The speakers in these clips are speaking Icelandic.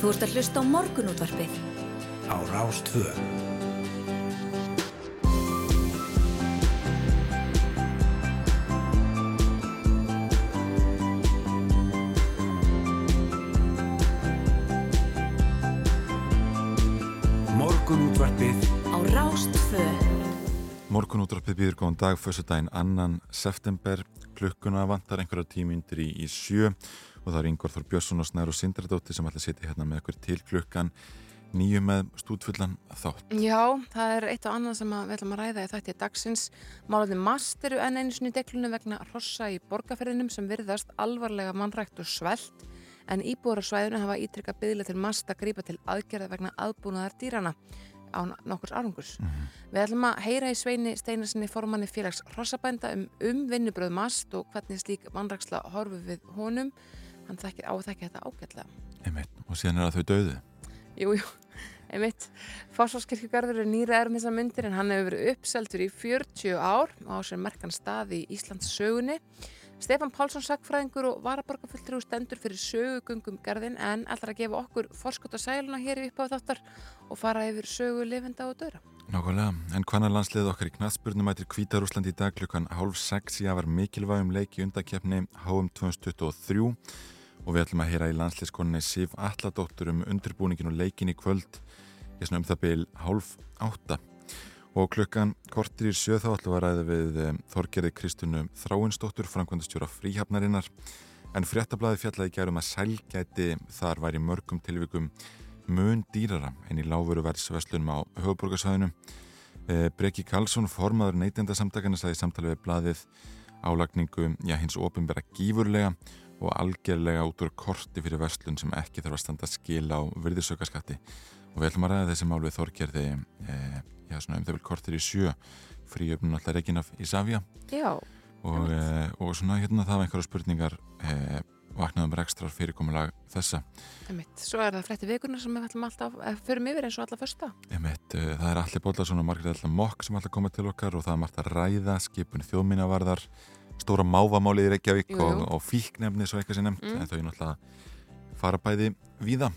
Þú ert að hlusta á morgunútvarpið. Á Rástvö. Morgunútvarpið Á Rástvö. Morgunúttarpið býður góðan dag, fyrstudaginn annan september, klukkuna vantar einhverja tímyndir í, í sjö og það er Ingvar Þór Björnsson og Snæru Sindradóttir sem ætla að sitja hérna með okkur til klukkan nýju með stúdfullan þátt. Já, það er eitt og annað sem við ætlum að ræða í þætti dagsins. Málaði mast eru enn einu sinni deglunum vegna hrossa í borgarferðinum sem virðast alvarlega mannrækt og svelt en íbúar á svæðinu hafa ítrykkað byggla til mast að grípa til aðgerða vegna aðbúnaðar dýrana á nokkurs árangurs. Við ætlum að heyra í Sveini Steinarsinni formanni félags hrossabænda um, um vinnubröð mast og hvernig slík mannræksla horfi við honum. Hann þekkir á að þekka þetta ágætlega. Einmitt. Og síðan er það þau döðu. Jú, jú, einmitt. Fossvarskirkjugarður er nýra erum þessar myndir en hann hefur verið uppseldur í 40 ár á sér merkan stað í Íslands sögunni. Stefan Pálsson sagfræðingur og varaborgarfulltrú stendur fyrir sögugungum garðin en ætlar að gefa okkur forskot á sæluna hér í uppáð þáttar og fara yfir sögu lifenda og döra. Nákvæmlega, en hvaðna landslið okkar í knatsbyrnum mætir Kvítarúsland í dag klukkan hálf sex í að var mikilvægum leik í undakefni HM 2023 og við ætlum að heyra í landsliðskonni Sif Alladóttur um undirbúningin og leikin í kvöld. Ég svona um það byl hálf átta. Og klukkan kortir í sjöð þá ætlum við að ræða við um, Þorgerði Kristunu Þráinsdóttur, framkvæmdastjóra fríhafnarinnar. En fréttablaði fjallaði gærum að sælgæti þar væri mörgum tilvikum mun dýrara en í láfveruverðsveslunum á höfuborgarsvæðinu e, Breki Karlsson, formaður neytendasamtakana sagði í samtali við blaðið álagningu, já hins ofinbæra gífurlega og algjörlega út úr korti fyrir verslun sem ekki þarf að standa að skila á virðisaukaskatti. Og við ætlum að ræða þessi mál við Þorgerði e, já, svona um þau vil kortir í sjö. Fríöfnun alltaf Reginaf í Savja og, e, og svona hérna það var einhverja spurningar e, vaknaðum rekstrar fyrirkomulag þessa. Einmitt. Svo er það frétti vikunar sem við ætlum alltaf að förum yfir eins og alla första. Einmitt, e, það er allir Bóllarsson og Margrét Alltaf Mokk sem alltaf koma til okkar og það er margt að ræða skipun þjóðminnavarðar stóra mávamáli í Reykjavík Jú, jú. og, og fíknefni svo eitthvað sem nefnt Mm. en þau náttúrulega fara bæði víða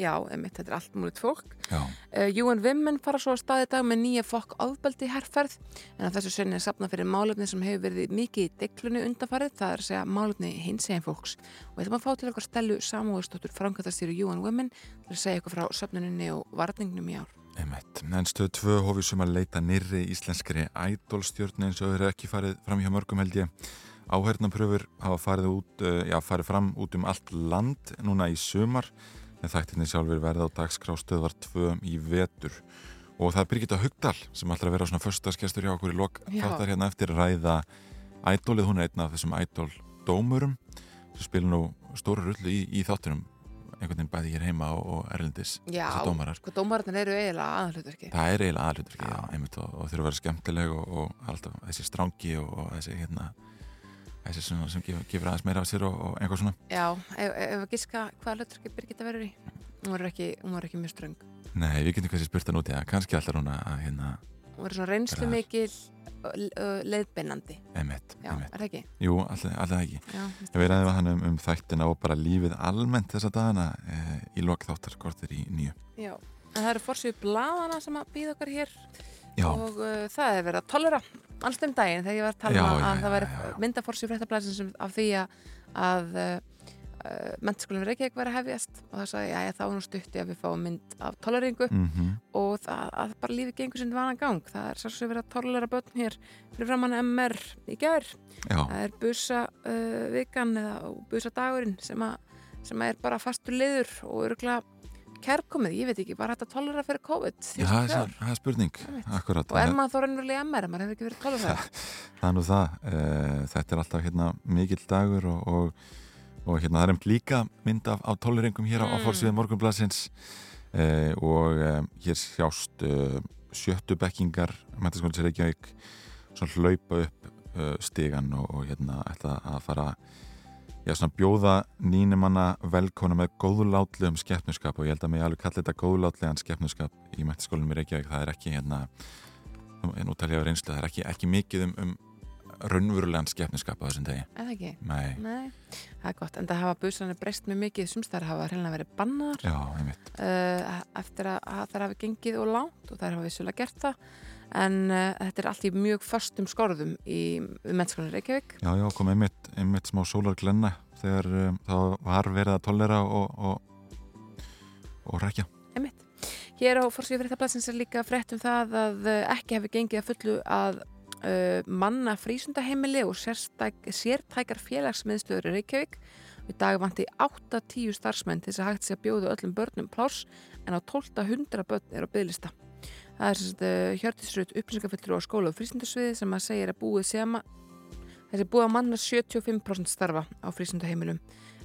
Já, einmitt, þetta er allt múlið fólk. Uh, UN Women fara svo að staði dag með nýja fokk áðbeldi herrferð en að þessu sinni er sapnað fyrir málefni sem hefur verið mikið í deglunni undanfarið, það er að segja málefni hins eginn fólks. Og við ætlum að fá til okkar stelu samúðastóttur framkvæmtastýru UN Women til að segja eitthvað frá söfnuninni og varningnum í ár. Einmitt. En stöð tvö hófið sem að leita nýrri íslenskri ædolstjörn eins og eru ekki farið fram hjá mörgum held ég. Áhernapröfur hafa farið, út, uh, já, farið fram út um allt land núna í sumar en þættinni sjálfur verða á dagskrá stöðvar tvö í vetur. Og það er Birgitta Hugdal sem ætlar að vera svona förstaskestur hjá okkur í lok þáttar hérna eftir að ræða ædolið. Hún er einn af þessum ædoldómurum sem spila nú stóru rullu í, í þáttunum einhvern veginn bæði hér heima og, og erlendis Já, dómarar. sko, dómararnir eru eiginlega aðalhutverki. Það er eiginlega aðlutur Já. já, einmitt, og, og þurfa að vera skemmtileg og, og alltaf þessi strángi og, þessi hérna þessi sem, sem gefur, gefur aðeins meira af sér og, og einhvað svona Já, ef, ef að giska hvaða hlutverki Birgitta verður í, hún verður ekki, ekki mjög ströng. Nei, við getum kannski spurt hann út í að kannski alltaf hún að hérna, Hún verður svona reynslu mikil leiðbeinandi. einmitt, Já, einmitt. er það ekki? Jú, alltaf, alltaf ekki Já, Við ræðum við hann um, um þættina og bara lífið almennt þessa dagana e, í lok þáttar kortir í nýju já. En það eru fórsvíu bladana sem að býða okkar hér Já, og uh, það er verið að tolera alls um daginn þegar ég var að tala Já, um að, já, að það já, væri já. myndaforsíu fréttablaðsins sem- af því að, að uh, uh, mentaskólinn verið ekki verið að hefjast. Og það sagði, já, þá er nú stutti að við fáum mynd af toleringu mm og það að bara lífið gengur sinn vanan gang. Það er sem verið að tolera börn hér fyrir framann MR í já, það er busa uh, vikan eða busa dagurinn sem, að, sem að er bara fastur liður og örgulega kærkomið, ég veit ekki, bara hægt að tolera fyrir COVID? Já það, er, það spurning. Akkurat, og er maður þá raunverulega MR maður hefur ekki verið tolerað það er nú það. E, Þetta er alltaf hérna mikill dagur og, og, og hérna það er um líka mynd af, af toleringum hér á, á Mm. fórsviðin morgunblassins e, og e, hér sjást e, sjöttu bekkingar mentaskólis Reykjavík svona hlaupa upp e, stigan og, og hérna ætla að fara já, svona bjóða nínumanna velkona með góðlátlegum skeppnuskap og ég held að mig alveg kalli þetta góðlátlegan skeppnuskap í mentaskólinum í Reykjavík. Það er ekki hérna nú, nú tal ég að reynslu, það er ekki, ekki mikið um, um raunverulegan skeppniskap á þessum degi. Eða ekki? Nei, Nei, það er gott, en það hafa buslanir breyst með mikið, sumstæðar hafa hreinlega verið bannar já, einmitt. uh, eftir að, að þær hafi gengið og langt og þær hafa vissulega gert það en uh, þetta er allt í mjög fastum skorðum í mennskólanir Reykjavík Já, já, kom einmitt, einmitt smá sólarglenna þegar um, það var verið að tollera og, og, og rækja. Einmitt. Hér á Forsvíð fréttablasins er líka frétt um það að ekki hefur gengið að fullu að uh, manna frísundaheimili og sértækar félagsmiðstöður í Reykjavík. Í dag vanti 8-10 starfsmenn til þess að hægt sé að bjóða öllum börnum pláss en á 1200 börn er á bygglista. Það er sérst uh, hjörtisrut upplýsingafullur á skóla og frísundasviði sem að segja að búið sema þessi búið að manna 75% starfa á frísundaheimilum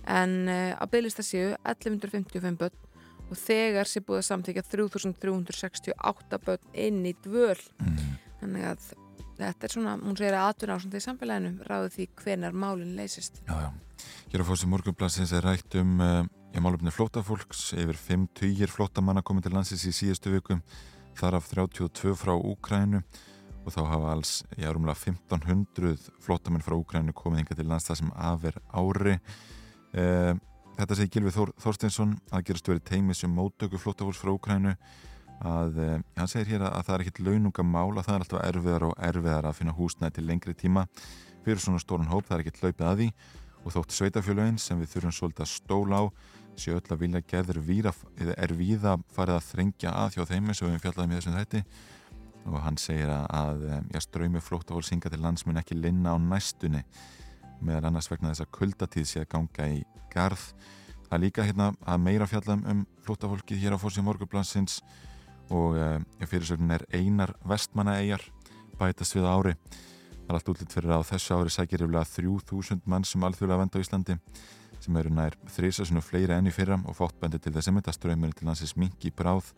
en uh, á bygglista séu 1155 börn og þegar sé búið að samþykja 3368 börn inn í dvöl Mm. þannig að þetta er svona, hún segir að atvinna ásandi í samfélaginu ráði því hvenar málinn leysist. Já, já. Hér á fórsum morgunplassins er rætt um já, málefni flótafólks yfir 5 tugir flótamanna komið til landsins í síðustu vikum þar af 32 frá Úkrænu og þá hafa alls, já, rúmlega 1500 flótamenn frá Úkrænu komið hinga til lands það sem afer ári. Uh, Þetta segir Gilvi Þór, Þorsteinsson að gerast verið teimis um móttöku flótafólks frá Úkrænu að uh, hann segir hér að, að það er ekkit launungamál að það er alltaf erfiðar og erfiðar að finna húsnæði til lengri tíma fyrir svona stórun hóp, það er ekkit hlaupið að því. Og þótt sveitafjölögin sem við þurfum svolítið að stóla á séu öll að vilja gerður víra, eða er víða farið að þrengja að hjá þeim eins og við fjallaðum í þessum þætti. Og hann segir að, að já, ströymi flóttafólksinga til landsmun ekki linna á næstunni meðal annars vegna þess að kuldatíð sé að ganga í garð. Það líka hérna að meira fjallum um flóttafólkið hér á fórsíð morgublansins og uh, fyrirsögnin er einar vestmannaeyjar bætast við ári. Það er allt útlitt fyrir að þessu ári sækir yfirlega 3000 mann sem alþjóðlega venda á Íslandi sem eru nær þrísasunu fleiri enn í fyrra og fóttbendi til þess að myndaströyminu til landsins mingi bráð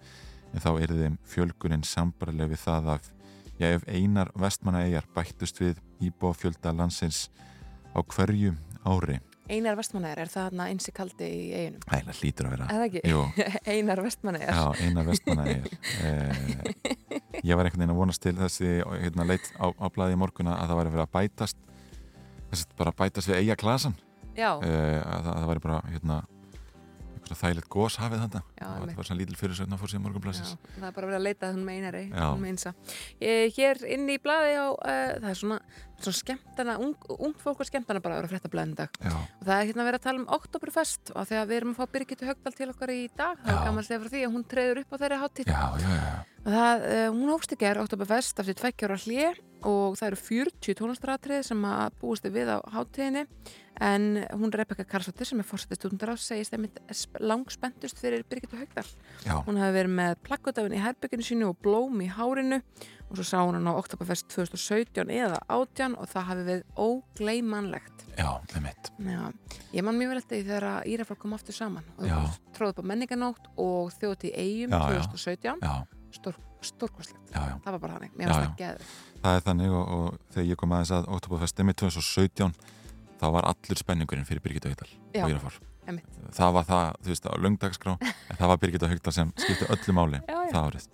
en þá er þeim fjölgunin sambarlega við það að já, ef einar vestmannaeyjar bættust við íbúafjölda landsins á hverju ári Einar vestmannaðar, er það eins í kaldi í eiginum? Æla hlýtur að vera? Jú, Einar vestmannaðar já, einar vestmannaeyjar. Eh, Ég var einhvern veginn að vonast til þessi hérna, leitt á, á blæði í morguna að það væri að vera að bætast þessi bara að bætast við eiga klasan Já, eh, að, það- að það væri bara hérna, þægilegt gós hafið þetta þetta var svona lítil fyrirsögn á fórsíða já, morgunblæsins það er bara að leita að hún með einari hún með einsa. Ég, Hér inn í blaði á, uh, það er svona, svona skemmtana, ung, ung fólk var skemmtana bara að vera að frétta blaðin dag Já, og það er hérna að vera að tala um Oktoberfest og þegar við erum að fá Birgitu Högdal til okkar í dag það er segja frá því að hún treður upp á þeirri já. Og það, uh, hún hófst í gerð Oktoberfest eftir tveggjára hlje og það eru 40 tónlistaratrið sem að búist við á hátíðinni en hún Rebecca Karlsdóttir sem er fórsetið stúdundar á segist einmitt langspendust fyrir Birgitu Haugdal. já. Hún hafi verið með plakkutafin í herbygginu sínu og blóm í hárinu og svo sá hún hann á Oktoberfest 2017 eða 18 og það hafi verið ógleimanlegt. Já, það mitt Já, ég man mjög vel eftir því þegar að Íraflokk kom aftur saman og Já. tróði upp á menninganótt og þjóti í eigum Já, já. 2017 Já, Stór, stórkostlegt, já, já það var bara þannig mér já. það geður Það er þannig og, og þegar ég kom aðeins að Oktoberfest með 2017 þá var allur spenningurinn fyrir Birgitta Haugdal Já, og einmitt. Það var það, þú veist, á löngdagskrá en það var Birgitta Haugdal sem skipti öllu máli Já, já. það árið.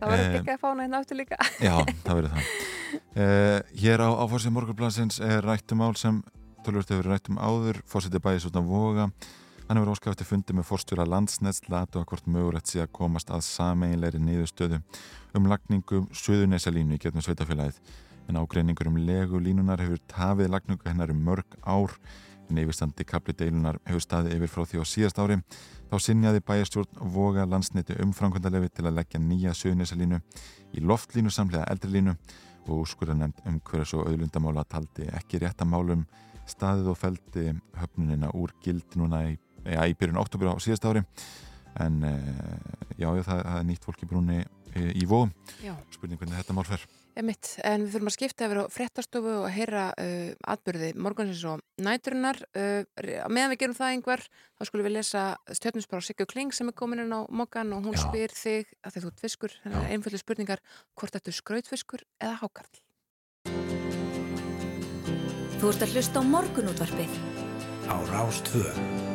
Það var Eh, ekki ekki að fána hérna aftur líka Já, það verður það. Uh, hér á, á fórsið morgunblansins er rættum mál sem tölvöld hefur rættum áður, fórsetið bæðis út af voga. Hann hefur óskæft til fundi með fórstjóra landsnets latu að hvort mögurett sé að komast að sameinleiri niðurstöðu um lagningu Suðunesalínu í getnum sveitafélagið. En ágreiningur um legu línunar hefur tafið lagningu hennar um mörg ár en yfirstandi kapli deilunar hefur staðið yfir frá því á síðast ári. Þá sinjaði bæjarstjórn voga landsneti umframkvæmdalefi til að leggja nýja Suðunesalínu í loftlínu samlega eldri línu og úrskurðarnefnd um hverja svo auðlundamála taldi ekki rétta málum staðið og feldi höfnunina úr gild núna í, ja, í byrjun oktober á síðast ári. En uh, já, það, það er nýtt fólk í brúni uh, í vóum, Já, spurning hvernig þetta mál fer einmitt, en við þurfum að skipta yfir á fréttastofu og heyra uh, atbyrði morgunsins og næturinnar. Uh, meðan við gerum það einhver þá skulum við lesa stjórnusbár á Sigur Kling sem er komin inn á mokkan og hún Já. spyr þig að þið þú ert fiskur, að einföldu spurningar hvort þetta er skrautfiskur eða hákarl? Þú ert að hlusta á morgunútvarpið. Á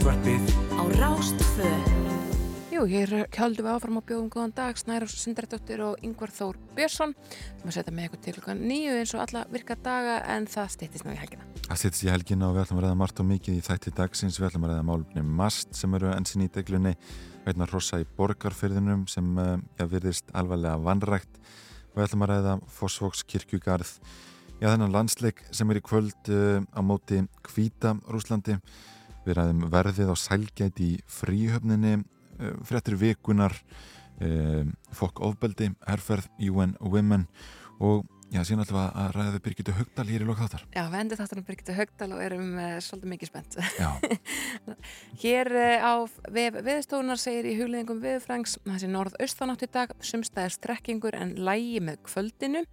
Rástvö á Rástfö. Jú, hér hjáldu við áfram á bjóðum góðan dag, Snæra Sindrættóttir og Yngvar Þór Björnsson. Við erum að setja með eitthvað til nýju eins og alla virka daga en það stýttist nú í helgina. Það stýttist í helgina og við ætlum að ræða margt og mikið í þætti dagsins. Við ætlum að ræða málumni MAST sem eru ensin í deglunni, veitna rosa í borgarfyrðinum sem eh, ja, virðist alvarlega vanrækt. Við ætlum að ræða Fossvóks kirkjugarð, já þennan landsleik sem er í kvöld uh, á móti Kvíta Rúslandi. Við ræðum verðið á sælgæti í fríhöfninni Eh, fréttir vikunar eh, fokk ofbeldi, herrferð UN Women og já, síðan alltaf að ræða við Birgitta Högdal hér í lok þáttar. Já, við endur þáttar um Birgitta Högdal og erum uh, svolítið mikið spennt. hér uh, á viðstónar segir í hugleðingum viðfrængs þessi norð-austanátt í dag sumstæðir strekkingur en lægi með kvöldinu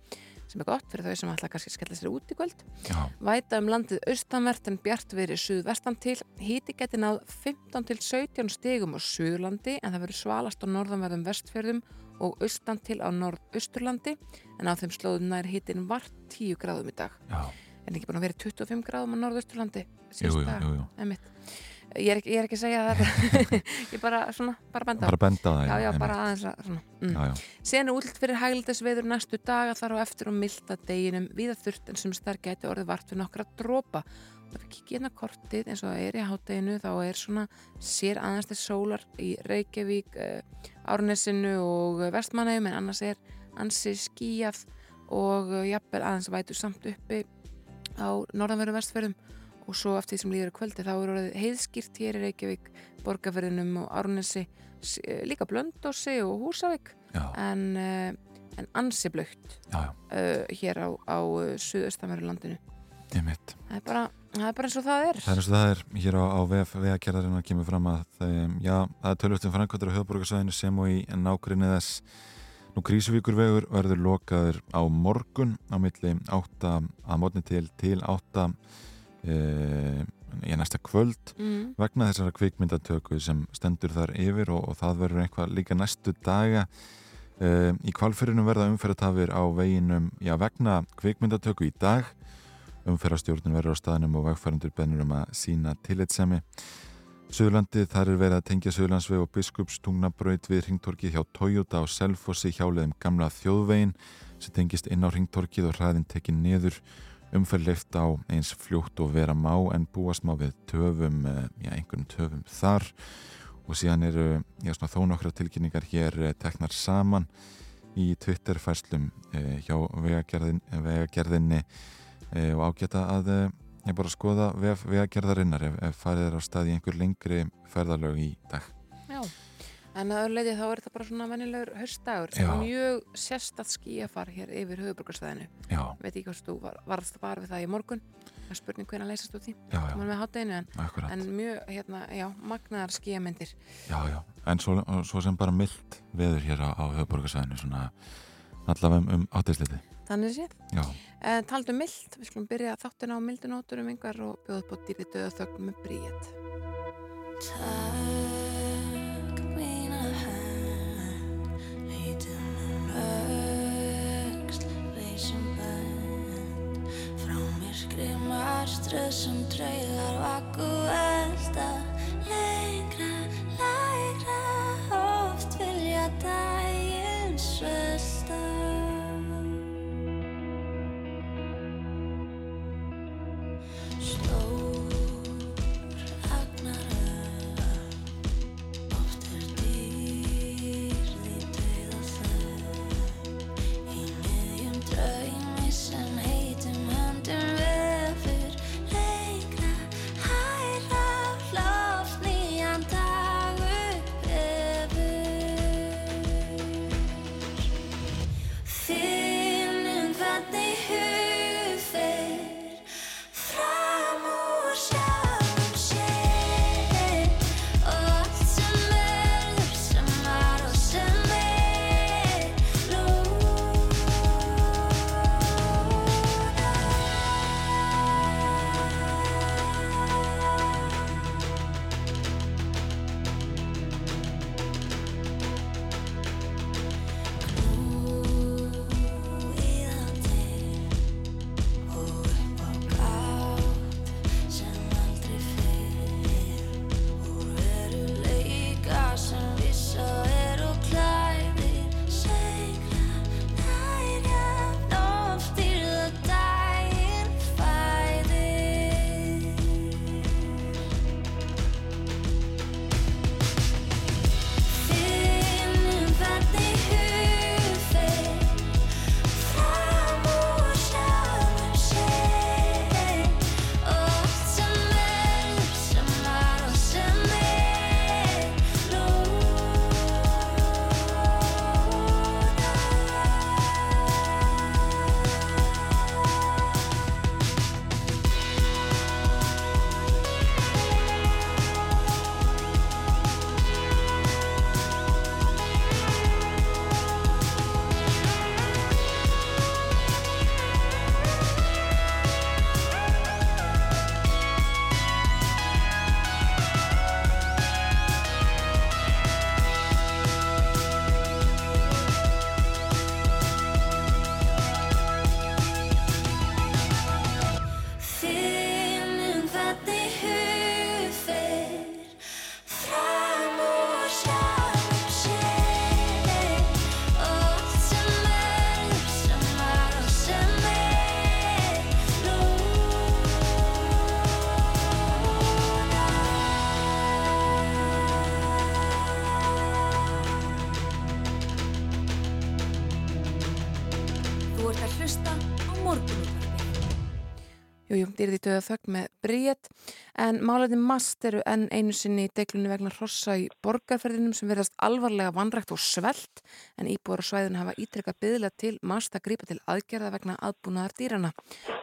sem er gott fyrir þau sem ætla kannski að skella sér út í kvöld. Já. Væta um landið austanvert en bjart verið suðvestan til. Híti geti náð 15 til 17 stegum á Suðurlandi en það verið svalast á norðanverðum vestfjörðum og austan til á norðausturlandi en á þeim slóðum nær hítin vart 10 gráðum í dag. Já. En ekki búin að vera 25 gráðum á norðausturlandi síðust dag. Jú. Ég er, ekki, ég er ekki að segja það ég bara, svona, bara benda bara benda það, já, já, bara aðeins að mm. sen er útlitt fyrir hægildasveður næstu daga þar á eftir og milda deginum viða þurft en sem starf gæti orðið vart við nokkra drópa ef við kikið hérna kortið eins og það er í hátteginu þá er svona sér aðeins til sólar í Reykjavík uh, Árnesinu og Vestmanægum en annars er ansi skíjað og uh, jafnvel aðeins vætur samt uppi á norðanveru vestfjörðum og svo eftir því sem líður kvöldi þá er orðið heiðskýrt hér í Reykjavík, Borgarferðinum og Árnesi, eh, líka Blöndósi og Húsavík en, eh, en ansi blögt uh, hér á, á suðaustamöru landinu. Það er, bara, það er bara eins og það er. Það er eins og það er hér á, á vegakerðarinn að kemur fram að það, já, það er tölvöldum framkvæmdur á höfðborgarsvæðinu sem og í nákvæmni þess. Nú Krísuvíkurvegur verður lokaður á morgun á milli 8 að mótni til til 8 í næsta kvöld mm. vegna þessara kvikmyndatöku sem stendur þar yfir og, og það verður einhvað líka næstu daga. Uh, í kvalfyrinu verða umferðatafir á veginum já, vegna kvikmyndatöku í dag. Umferðastjórnun verður á staðinum og vegfærandur bennur um að sína tillitsemi Suðurlandi þar er verið að tengja Suðurlandsveg og Biskupstungnabraut við ringtorkið hjá Toyota og Selfossi hjáleðum gamla þjóðvegin sem tengist inn á ringtorkið og hraðin tekið niður umferð leift á eins fljótt og vera má en búast má við töfum, eh, já einhvern töfum þar og síðan eru já, þó nokkra tilkynningar hér eh, teknar saman í Twitter-færslum eh, hjá vegagerðin, vegagerðinni og ágæta að ég bara skoða vegagerðarinnar ef, ef farið er á stað í einhver lengri ferðalög í dag. En að öðruleiti þá er þetta bara svona vennilegur höstdagur er mjög sérstatt skíafar hér yfir höfuborgarsvæðinu. Já. Veit ekki hvort þú var, varst var við það í morgun. Það er spurning hvernig að leysast út í. Já, já. Með hátteginu en, en mjög, hérna, já, magnaðar skíamyndir. Já, já. En svo, svo sem bara myllt veður hér á, á höfuborgarsvæðinu svona allavega um, um áttegsleiti. Þannig séð. Já. En taldu myllt, við skulum byrja þáttina á myldunóturum yngar og bjóða upp á dýri döðaþögn með bríet. Marströð sem draugar vakku elda. Lengra, lægra Oft vilja daginn svelta Í döða þögg með bríet en málæti mast eru enn einu sinni í deiklunni vegna hrossa í borgarferðinum sem verðast alvarlega vanrækt og svelt en íbúar á svæðinu hafa ítrekka byðla til mast að grípa til aðgerða vegna aðbúnaðar dýrana.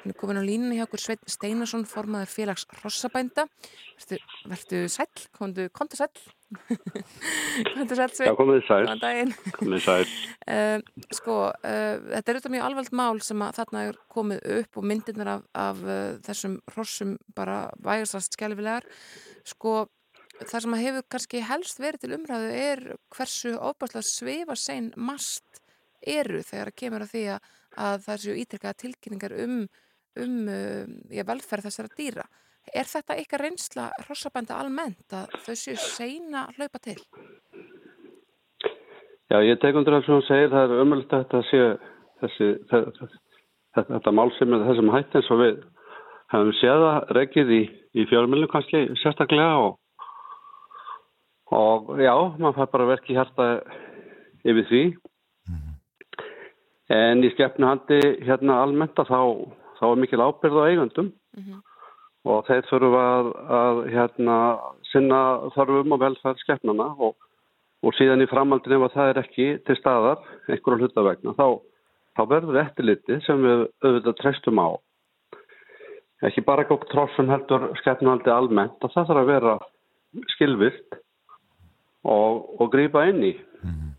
Þannig komin á línunni hjá okkur Sveit Steinarsson, formaður félags hrossabænda. Vertu, sæl, kontu, kontu sæl. Kontu sæl, Sveit. Já, komið sæl. Góðan daginn. Komið sæl. Uh, sko, uh, þetta er auðvitað mjög alveg mál sem að þarna er komið upp og myndirnar af, af uh, þessum hrossum bara vægastast skjálfilegar. Sko, það sem að hefur kannski helst verið til umræðu er hversu óbærslega svifa sein mast eru þegar að kemur að því að, að það séu ítrekkaða tilkynningar um, um velferð þessara dýra. Er þetta eitthvað reynsla hrossabænda almennt að þau séu seina að hlaupa til? Já, ég tek undir það sem hún segir, það er umöld að þetta sé þessi, þetta, þetta mál sem er þessum hætt eins og við hefum séð að reggið í, í fjármjölu kannski sérstaklega og, og já, maður fær bara verkið hjarta yfir því. En í skeppnuhandi hérna almennt að þá, þá er mikil ábyrð á eigandum og þeir þurfum að, að hérna sinna þarfum og velferð skeppnana og og síðan í framhaldinu ef það er ekki til staðar einhverjum hlutavegna þá, þá verður eftirliti sem við auðvitað treystum á ekki bara gótt trófum heldur skeppnaldi almennt og það þarf að vera skilvilt og, og grýpa inn í mm.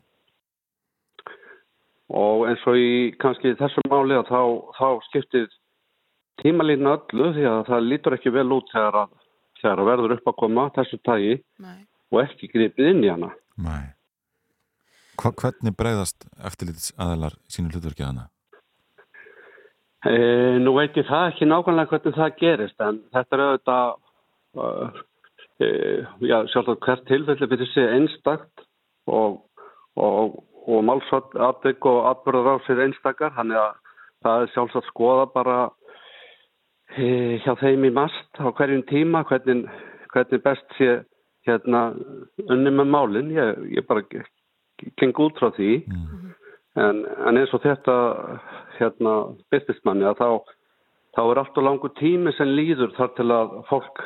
og eins og í kannski þessum máli að þá, þá skiptir tímalínu öllu því að það lítur ekki vel út þegar að, þegar að verður upp að koma þessu tægi Nei. og ekki grýpið inn í hana Nei. Hva, hvernig bregðast eftirlítis aðeinar sínu hlutverki að hana? E, nú veit ég það ekki nákvæmlega hvernig það gerist en þetta er auðvitað uh, e, já, sjálf hvert tilfelli fyrir sig einstakt og, og, og málsatbygg og atbyrðar á sér einstakar þannig að það er sjálfsagt skoða bara hjá þeim í mast á hverjum tíma hvernig, hvernig best sé hérna unni með málinn, ég, ég bara geng út frá því mm. en, en eins og þetta hérna byrtismanni að þá þá er allt og langur tími sem líður þar til að fólk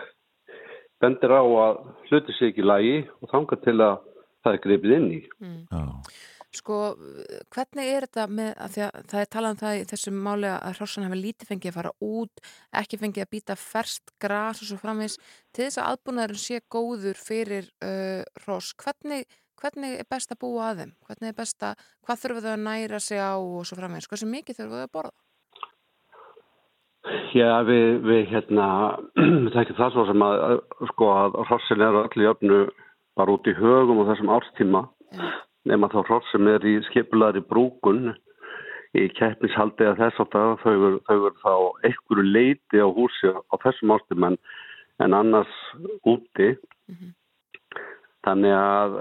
bendir á að hluti sig ekki lægi og þangar til að það er greipið inn í mm. Sko, hvernig er þetta með að, að það er talað um það í þessum máli að hrossan hefur lítið fengið að fara út ekki fengið að býta ferst gras og svo framins til þess að aðbúnaðurinn sé góður fyrir uh, hross hvernig, hvernig er best að búa að þeim? Hvernig er best að, hvað þurfum þau að næra sig á og svo framins? Hversu mikið þurfum þau að borða? Já, við, við hérna það er ekki það svo sem að sko að hrossin er allir jöfnu bara út í högum og þessum árstíma ja nema þá hrótt sem er í skipulari brúkun í keppnishaldi að þess að þau eru þá einhverju leiti á húsi á þessum ástum en, en annars úti mm -hmm. þannig að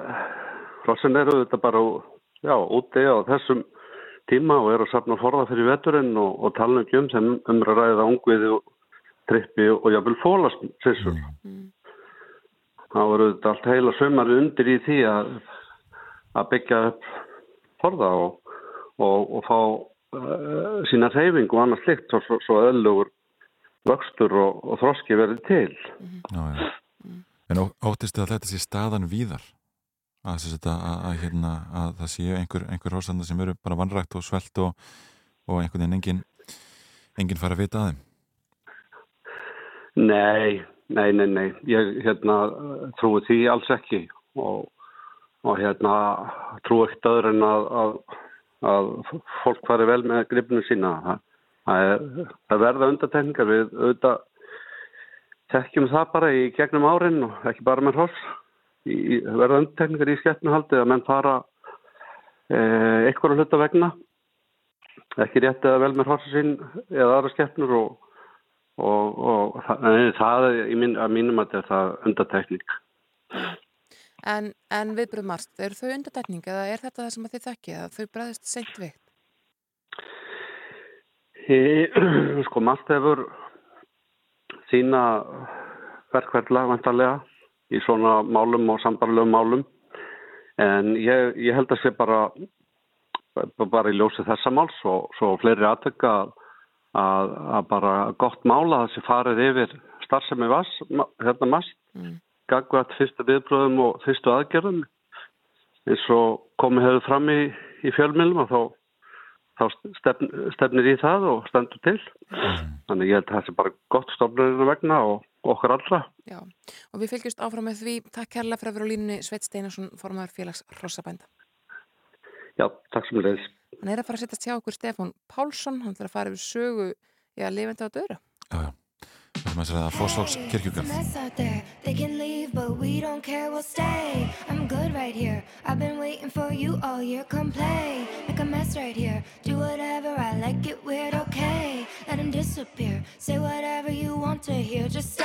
hrossin eru þetta bara já, úti á þessum tíma og eru að sapna forða fyrir veturinn og, og tala um sem umræða ungviði og trippi og jáfnvel fólast mm -hmm. það voru þetta allt heila sömari undir í því að að byggja upp forða og, og, og fá uh, sína reyfing og annars slikt svo, svo, svo öðlugur vöxtur og, og þroski verið til. Já, já. En óttistu að þetta sé staðan víðar? Að, að, að, hérna, að það séu einhver, einhver hósanda sem eru bara vannrægt og svelt og, og einhvern veginn enginn enginn fara að vita að þeim? Nei, nei, nei, nei. Ég hérna, trúi því alls ekki og og hérna trú ekkert öðru en að, að, að fólk fari vel með gripnum sína. Það, það, er, það verða undatekningar við auðvitað tekjum það bara í gegnum árin og ekki bara með hross. Verða undatekningar í skeppnuhaldi að menn fara e, eitthvað hluta vegna ekki rétt eða vel með hrossi sín eða aðra skeppnur og, og, og það, það er í mín, að mínum að þetta er undatekning. En, en viðbröð marst, eru þau undirtekning eða er þetta það sem þið þekkið að þau bregðist seint veikt? Sko marst hefur sína verkverðla vantarlega í svona málum og sambarlegum málum en ég, ég held að sé bara bara í ljósi þessa máls og svo fleiri aðtökka að, að bara gott mála þessi farið yfir starfsemi vass, hérna mast, Mm. Gagvært fyrstu viðbröðum og fyrstu aðgerðum eins og komið hefur fram í, í fjölmjölum og þá, þá stefn, stefnir í það og stendur til. Þannig ég held að það sé bara gott stofnurinn vegna og okkar allra. Já, og við fylgjumst áfram með því. Takk kærlega fyrir að vera á línunni Sveit Steinarsson, formaður félags Rossabænda. Já, takk sem leiðis. Hann er að fara að setja hjá okkur Stefán Pálsson, hann ætlar að fara yfir sögu, já, lifandi á döru. Já, já. Það er með sér að Fossváks It's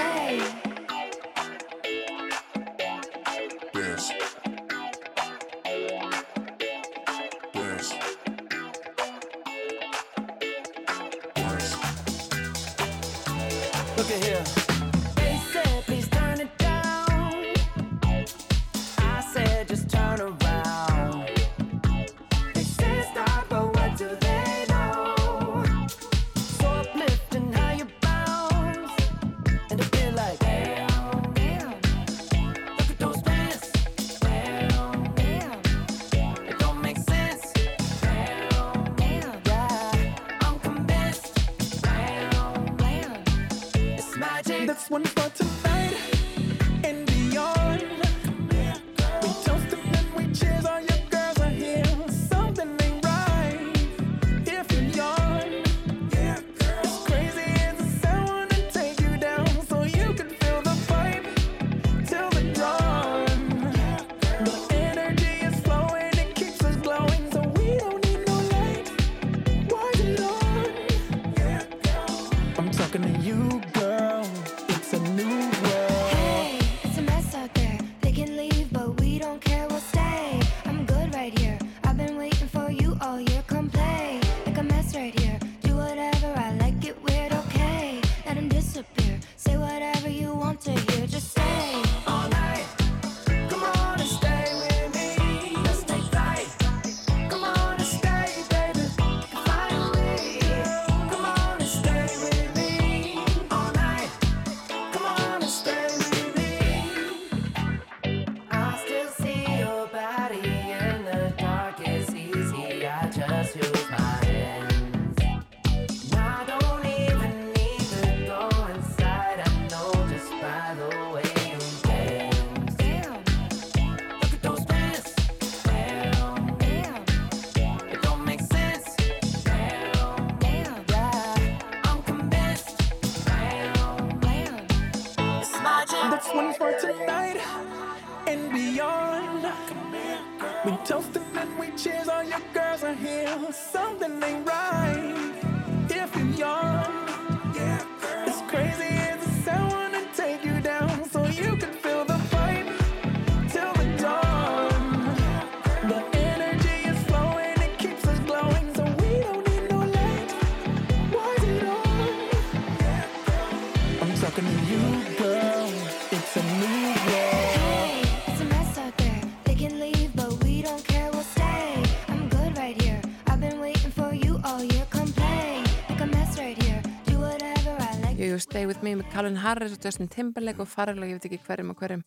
Me með Calvin Harris og Justin Timberlake og Farrell og ég veit ekki hverjum og hverjum.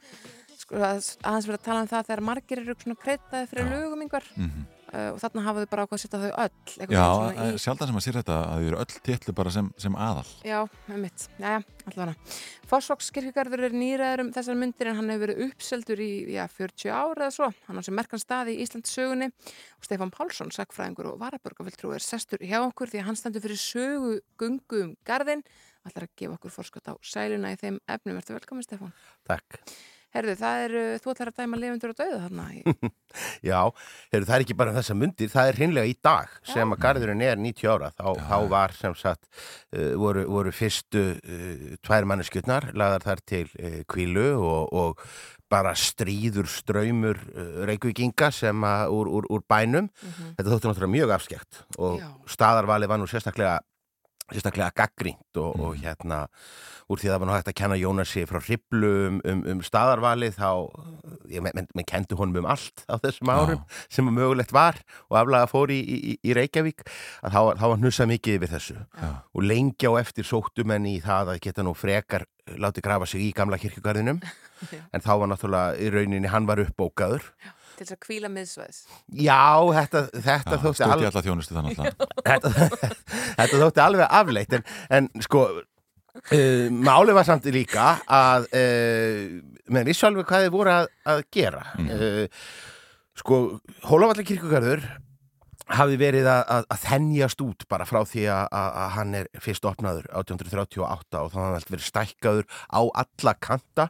Sko, að- aðeins verið að tala um það þegar margir eru svona kreitaði fyrir lögum yngvar uh, og þarna hafa þau bara ákvað að setja þau öll Já, veginn svona eh, sjaldan sem að sér þetta að þau eru öll titlu bara sem, sem aðal. Já, með mitt, jæja, allavega. Fossvokskirkjugarður er nýraður um þessar myndir en hann hefur verið uppseldur í já, 40 ára eða svo, hann á sem merkan stað í Íslands sögunni og Stefán Pálsson sagfræðingur og varabörgaföldrú er sestur hjá okkur því að hann stendur fyrir sögu gungu um garðin ætlar að gefa okkur forskot á sæluna í þeim efnum, ertu velkomin Stefán Takk. Herðu, það er, uh, þú ætlar að dæma lifundur og dauða þarna í... Já, heru, það er ekki bara þessa mundir, það er hreinlega í dag sem að garðurinn er 90 ára. Þá, þá var sem sagt, uh, voru, voru fyrstu uh, tvær manneskjötnar, lagðar þar til uh, kvílu og, og bara stríður ströymur uh, reykvíkinga sem að úr, úr, úr bænum. Þetta þóttu náttúrulega mjög afskekt og Já. staðarvalið var nú sérstaklega sérstaklega gaggrínt og, og hérna úr því að það var nú hægt að kenna Jónasi frá hriblu um, um, um staðarvalið þá, ég menn men, men kendi honum um allt á þessum árum sem að mögulegt var og aflaga fór í, í, í Reykjavík að þá, þá var hnussa mikið yfir þessu. Já. og lengi á eftir sóttumenn í það að geta nú frekar láti grafa sig í gamla kirkjugarðinum en þá var náttúrulega í rauninni hann var uppbókaður til þess að kvíla miðsvæðs. Já, þetta, þetta Já, þótti alveg alla þjónustu þannig alltaf. þetta, þetta þótti alveg afleitt en, en sko uh, máli var samt líka að uh, menn vissu alveg hvað þið voru að, að gera uh, sko Hólavalle kirkugarður hafi verið að, að, að þennjast út bara frá því að, að, að hann er fyrst opnaður 1838 og þá hann verið stækkaður á alla kanta.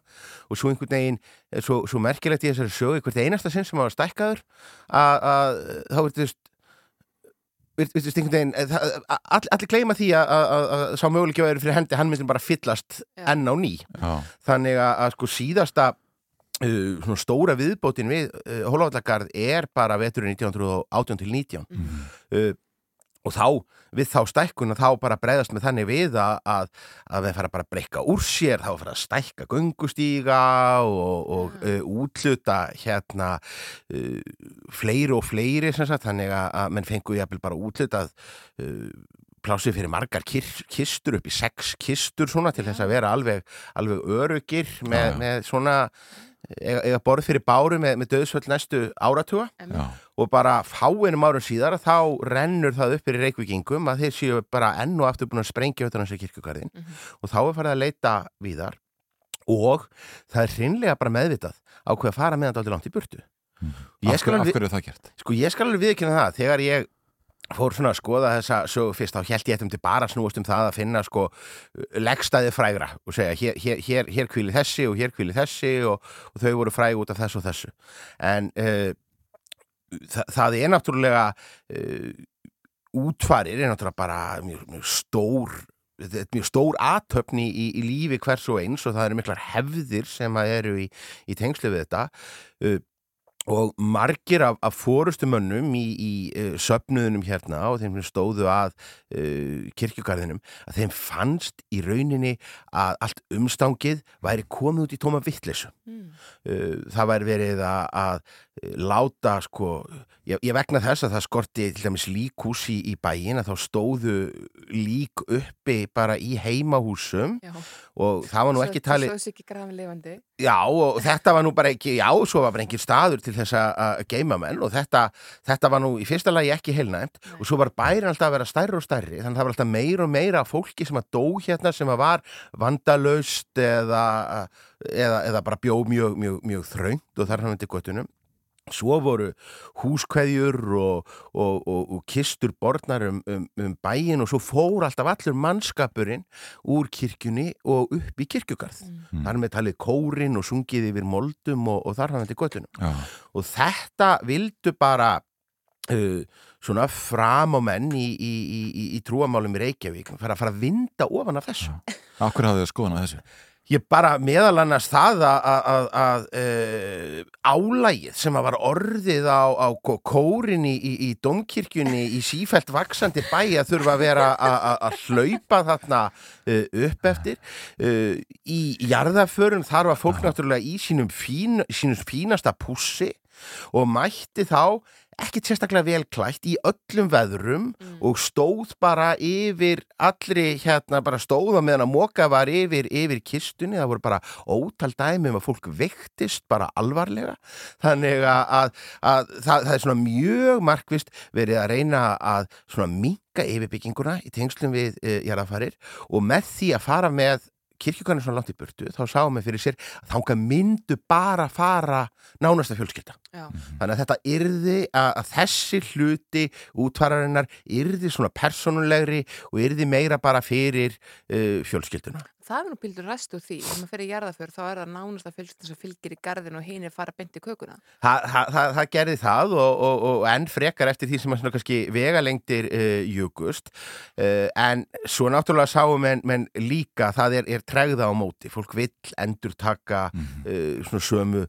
Og svo einhvern veginn svo, svo merkilegt í þessari sögu einhvern einasta sinn sem hann var stækkaður að að þá verðist virtist einhvern veginn eh, all, allir gleyma því að, að, að, að sá vera fyrir hendi hann myndi bara fyllast Já. enn á ný. Já, þannig að, að sko síðasta svona stóra viðbótin við uh, Hólavallagarð er bara veturinn 1918 til 19 uh, og þá, við þá stækkun þá bara breyðast með þannig við að, að, að við fara bara að breyka úr sér þá fara að stækka göngustíga og, og uh, útluta hérna uh, fleiri og fleiri sem sagt, þannig að, að menn fengu jafnvel bara útlutað uh, plásið fyrir margar kir, kistur upp í sex kistur svona til þess að vera alveg, alveg örugir með, með svona eiga, eiga borð fyrir báru með, með döðsvöld næstu áratuga. Já, og bara fáinum árum síðar þá rennur það upp fyrir reykvíkingum að þeir séu bara enn og aftur búin að sprengja utan hans í kirkugarðin og þá er farið að leita víðar. Og það er hreinlega bara meðvitað ákveð að fara meðan dálítið langt í burtu. Af ég skal, hverju, af alveg, hverju er það gert? sko, ég skal alveg viðkynna það þegar ég fór svona að skoða þessa sögu fyrst þá held ég þetta um til bara snúast um það að finna sko leggstæði frægra og segja hér, hér, hér, hér kvíli þessi og hér kvíli þessi og, og þau voru fræg út af þessu og þessu. En uh, það, það er náttúrulega uh, útfarir er náttúrulega bara mjög, mjög stór þetta er mjög stór aðtöfni í, í lífi hvers og eins og það eru miklar hefðir sem að eru í, í tengslu við þetta. Uh, og margir af, af fórustumönnum í, í uh, söfnuðunum hérna og þeim sem stóðu að uh, kirkjugarðinum að þeim fannst í rauninni að allt umstangið væri komið út í tóma vittleysu Mm. uh, það væri verið að, að láta sko, ég, ég vegna þess að það skorti til dæmis líkhús í, bæin að þá stóðu lík uppi bara í heimahúsum Já. og það var nú ekki talið Svo grafin lifandi. Já, og þetta var nú bara ekki, já, svo var bara engin staður til þess að geima menn og þetta, þetta var nú í fyrsta lagi ekki heilnæmt og svo var bærin alltaf að vera stærri og stærri þannig að það var alltaf meira og meira fólki sem að dó hérna sem að var vandalaust eða, eða, eða bara bjó mjög, mjög, mjög þröngt og þar hann til göttunum. Svo voru húskveðjur og, og, og, og kistur borðnar um, um, um bæin og svo fór alltaf allur mannskapurinn úr kirkjunni og upp í kirkjugarð. Þar með talið kórin og sungið yfir moldum og, og þar hann til göttunum. Já, Og þetta vildu bara uh, svona fram á menn í, í, í, í, í trúamálum í Reykjavík fara að fara að vinda ofan af þessu. af hverju hafðu þið skoðan á þessu? Ég bara meðal annars það að, að, uh, álægið sem að var orðið á, á kó- kórin í, í, í domkirkjunni í sífælt vaksandi bæ að þurfa að vera að- hlaupa þarna uh, upp eftir. Uh, í jarðaförum þar var fólk náttúrulega í sínum, fín, sínum fínasta pússi og mætti þá ekkit sérstaklega vel klætt í öllum veðrum og stóð bara yfir allri hérna bara stóð á meðan að móka var yfir, yfir kistunni, það voru bara ótal dæmi um að fólk vektist bara alvarlega. Þannig að, að, að það, það er svona mjög markvist verið að reyna að svona minka yfirbygginguna í tengslum við uh, jarðafarir og með því að fara með kirkjugarnir svona langt í burtu, þá sáum við fyrir sér að þanga myndu bara fara nánasta fjölskylda. Já. Þannig að þetta yrði að, að þessi hluti útvararinnar yrði svona persónulegri og yrði meira bara fyrir uh, fjölskylduna. Það er nú pildur ræst úr því. Þegar maður fyrir jarðaför þá er það nánast að fylgst sem fylgir í garðin og hinir fara beint í kökuna. Þa, það, það, það gerði það og, og, og enn frekar eftir því sem að svona kannski vegalengdir uh, júkust uh, en svo náttúrulega sáum menn, menn líka það er, er tregða á móti fólk vill endur taka uh, svona sömu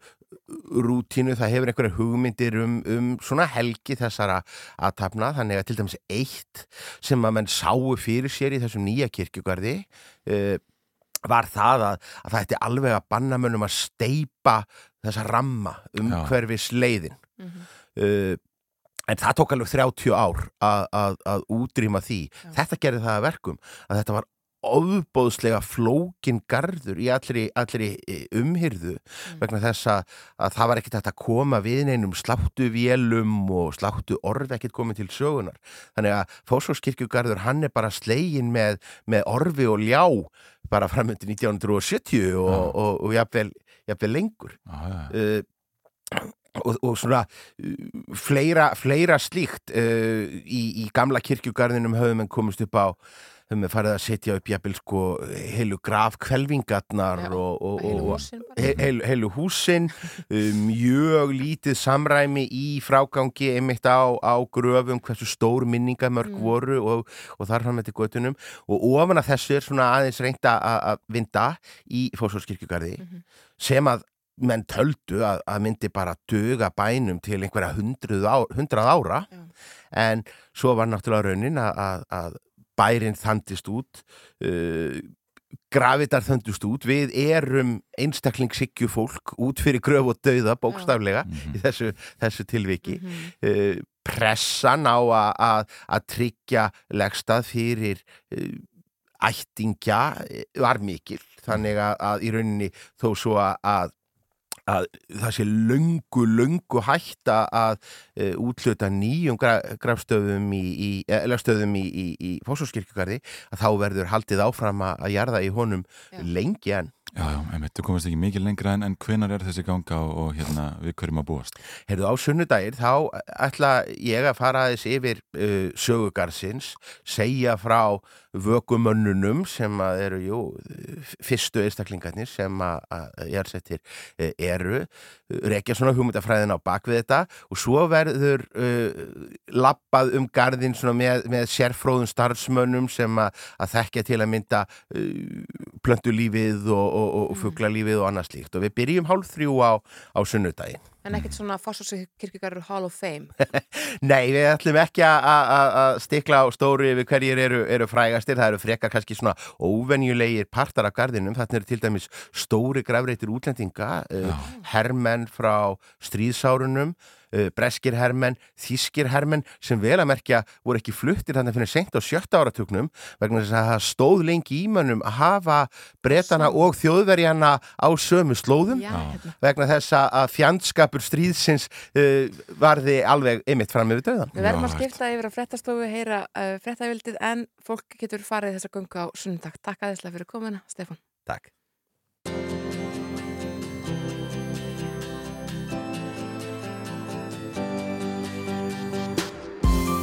rútínu, það hefur einhverja hugmyndir um, um svona helgi þessara aðtapna, þannig að til dæmis eitt sem að menn sáu fyrir sér í þessum nýja kirkjugarði uh, var það að, að það ætti alveg að banna mönnum að steipa þessa ramma um Já. hverfis leiðin Mhm. uh, en það tók alveg 30 ár að, að, að útrýma því. Þetta gerði það að verkum að þetta var ofbóðslega flókin garður í allri, allri eh, umhyrðu vegna þess að, að það var ekkert að koma við neinum sláttu vélum og sláttu orð ekkert komið til sögunar þannig að Fósfórskirkjugarður hann er bara slegin með, með orfi og ljá bara framöndi 1970 og, Já. og, og, jafnvel, jafnvel lengur já, já. uh, og, og svona uh, fleira, fleira slíkt uh, í, í gamla kirkjugarðinum höfum en komist upp á höfum við farið að setja upp jafnvel sko heilu grafkvelvingarnar Já, og, og, og heilu, heilu húsin uh, mjög lítið samræmi í frágangi einmitt á, á gröfum hversu stór minningamörk Mm. voru og, og þar fram með til göttunum og ofan að þessu er svona aðeins reynda að vinda í fósfórskirkjugarði Mhm. sem að menn töldu að, að myndi bara duga bænum til einhverja hundrað ára Já. en svo var náttúrulega raunin að, að, að bærin þandist út uh, gravitar þandist út. Við erum einstaklingshyggju fólk út fyrir gröf og dauða bókstaflega í þessu, þessu tilviki. Mhm. uh, pressan á að, að, að tryggja legstað fyrir uh, ættingja eh, var mikil. Þannig að, að í rauninni þó svo að, að að það sé löngu, löngu hætta að uh, útluta nýjum gra grafstöðum í, í, í, í, í fósfórskirkjugarði að þá verður haldið áfram að, jarða í honum Já. lengi en Já, já, einmitt, þú komast ekki mikið lengra en, en hvenar er þessi ganga og, og hérna við hverjum að búast? Heyrðu á sunnudagir þá ætla ég að fara aðeins yfir uh, sögugarsins, segja frá vökumönnunum sem að eru, jú, fyrstu einstaklingarnir sem að, að jarðsettir uh, eru, rekja svona hugmyndafræðin á bakvið þetta og svo verður uh, lappað um garðin svona með, með sérfróðum starfsmönnum sem að, að þekkja til að mynda uh, plöntulífið og, og, og fuglalífið og annað slíkt. Og við byrjum hálf þrjú á, á sunnudaginn. En ekkert svona Fossarskirkjugarður Hall of Fame. Nei, við ætlum ekki að- að að stikla á stóru yfir hverjir eru, eru frægastir, það eru frekar kannski svona óvenjulegir partar af gardinum, þarna eru til dæmis stóri grafreitir útlendinga, uh, hermenn frá stríðsárunum, uh, breskir hermenn, þískir hermenn sem vel að merkja voru ekki fluttir þannig að finna sent á sjötta áratugnum vegna þess að það stóð lengi í mönnum að hafa bretana og þjóðverjana á sömu slóðum Já, hérna. vegna þess að- að fjandskapur stríðsins uh, varði alveg ymitt fram yfir döðan. Við verðum að skipta yfir að frettastofu, heyra uh, frettavildið en fólk getur farið þessa göngu á sunnudag. Takk aðeinslega fyrir komuna, Stefán. Takk.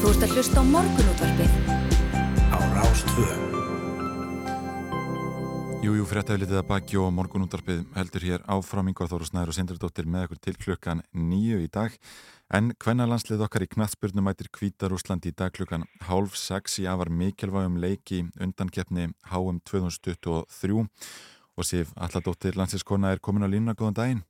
Þú ert að hlusta á morgunútvarpið. Á Rástvö. Jú, jú, fréttaflitið að baki og morgunúndarpið heldur hér áfram. Ingvar Þóru Snæður og Sindradóttir með okkur til klukkan nýju í dag. En hvenna landslið okkar í knattspyrnum mætir Kvítarúsland í dag klukkan hálf sex í afar mikilvægum leiki undankeppni HM 2023 og Sif Alladóttir landslískona er komin á línuna, góðan daginn.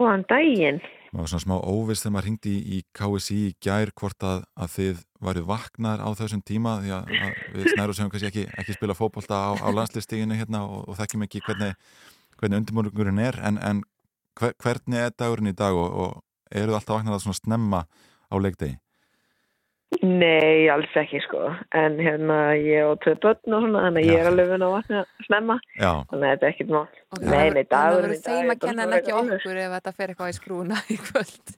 Góðan daginn. Það var svona smá óvist þegar maður hringdi í, í KSI í gær hvort að, að þið varu vaknar á þessum tíma því að, að við snæru sem kannski ekki, ekki spila fótbolta á, á landslistíginu hérna og, og þekkjum ekki hvernig, hvernig undirmorgurinn er en, en hver, hvernig er dagurinn í dag og, og eru þið alltaf vaknar að svona snemma á leikdegi? Nei, alls ekki sko. En hérna ég og tvei börn og svona, þannig að ég er alveg vun að vakna snemma. Já, Þannig að þetta er ekkert mál. Og Nei, nei, það dagurinn verður þeim er að kenna en ekki okkur ef þetta fer eitthvað í skrúna í kvöld.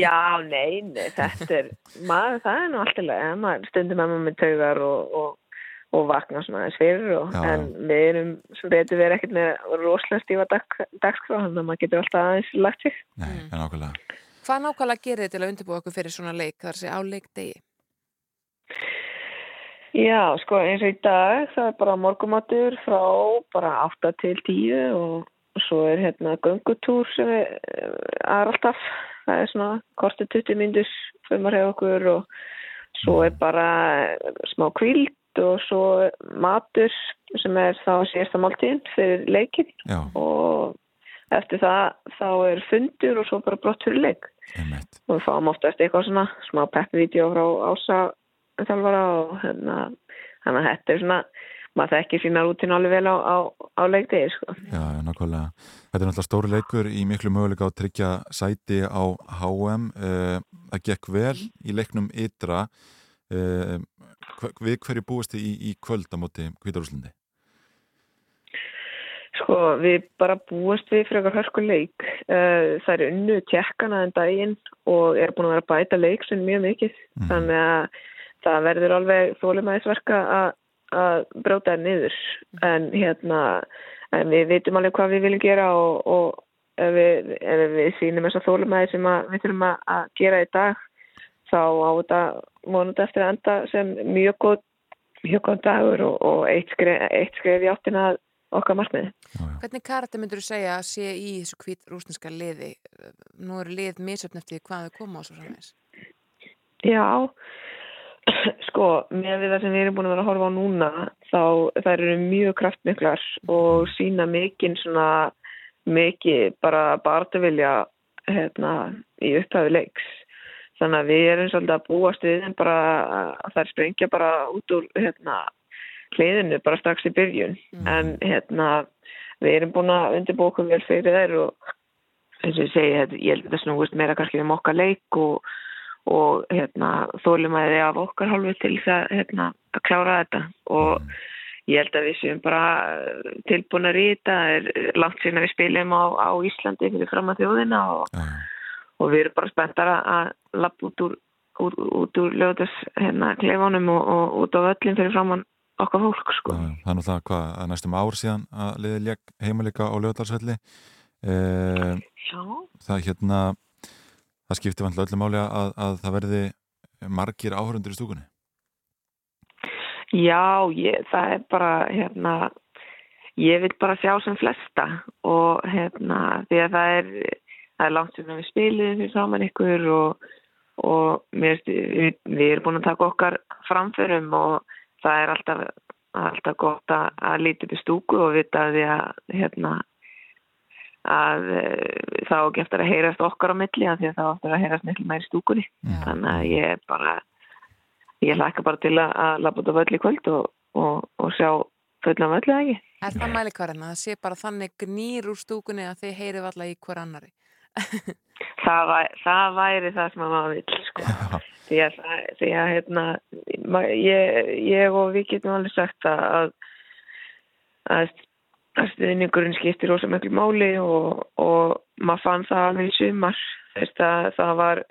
Já, nei, nei, þetta er, maður, það er nú alltaf leið. Maður stundum að maður með taugar og, og, og vakna svona aðeins fyrir og, Já. en við erum sem betur verið ekkert með rosalega stífa dag, dagskrá, þannig að maður getur alltaf aðeins lagt sig. nei, Mm. en ákveðlega Hvað nákvæmlega gerir þið til að undirbúa okkur fyrir svona leik þar sé á leikdegi? Já, sko eins og í dag það er bara morgumatur frá bara 8 til 10 og svo er hérna göngutúr sem er, er alltaf, það er svona kortið 20 mindus fyrir maður hefur okkur og svo er bara smá kvíld og svo matur sem er þá síðasta máltíðin fyrir leikin Já, og eftir það þá er fundur og svo bara brott fyrir leik. Einmitt. og við fáum oftast eitthvað svona smá peppi-vídeó frá Ása þjálfara og hérna þannig að þetta er svona maður þekkir sína rútinu alveg vel á, á, á leikdegi sko. Já, nákvæmlega. Þetta er náttúrulega stóri leikur í miklu möguleika að tryggja sæti á HM. Það gekk vel í leiknum ytra. Uh, við hverju búist þið í, í kvöld á móti Kvítarúslandi? Sko, við bara búast við fyrir eitthvað hörsku leik. Uh, það er unnu tjekkana en daginn og er búin að vera bæta leik sem mjög mikið. Mhm. Þannig að það verður alveg þólumæðisverka að að bróta það niður en hérna en við veitum alveg hvað við viljum gera og, og ef við, ef við sýnum þess að þólumæði sem að, við þurfum að, að gera í dag þá á þetta vonandi eftir að enda sem mjög góð mjög góð dagur og, og eitt, skref, eitt skref í áttina að okkar markmiði. Hvernig karakter myndur þú segja að sé í þessu hvít rúsneska liði? Nú eru lið misöfn eftir hvað þau koma á svo framvegs. Já, sko, með við það sem við erum búin að vera að horfa á núna þá þær eru mjög kraftmiklar og sína mikinn svona mikið bara barðavilja hérna í upphæðu leiks. Þannig að við erum svolítið að búast við en bara að þær sprengja bara út úr hérna hliðinu bara strax í byrjun. En hérna við erum búin að undirbúa okkur vel fyrir þær og eins og ég segi, þetta- ég held að þetta snúist meira kannski um okkar leik og og hérna, þólumæði af okkar hálfu til þess að, hérna, að klára þetta og ég held að við séum bara eh, tilbúinir í þetta það er langt síðan að við spilum á, á Íslandi fyrir fram að þjóðina og, og við erum bara spenntar að- að lappa út úr, út, út úr lögðas hérna, kleifanum og, og út á völlin fyrir fram okkar fólk sko. Það er náttúrulega hvað, að næstum ár síðan að liði leik heimaleika á lögdagsvelli. Uh, Já. það hérna, það skiptir vantilega öllu máli að, að það verði margir áhörundur í stúkunni. Já, ég, það er bara, hérna, ég vil bara sjá sem flesta og hérna, því að það er, það er langt sem við spilum fyrir saman ykkur og, og mér, við, við erum búin að taka okkar framförum og það er alltaf, alltaf gott að, að líti upp í stúku og vita að því að, hérna, að eh, það á ekki eftir að heyrast okkar á milli af því að það á eftir að heyrast miklu í stúkunni. Þannig að ég bara, ég hlakka bara til að, að labba út á völl í kvöld og, og, og sjá fullan völl eða ekki. Er það mælikvarinn að það sé bara þannig gnýr úr stúkunni að þið heyrið alla í hver annari? Það, væ, það væri það sem að maður vil, sko. Því að, því að hérna, ég, ég og við getum alveg sagt að, að, að stuðningurinn skiptir rosa miklu máli og, og maður fann það alveg í sumar. Þess að það var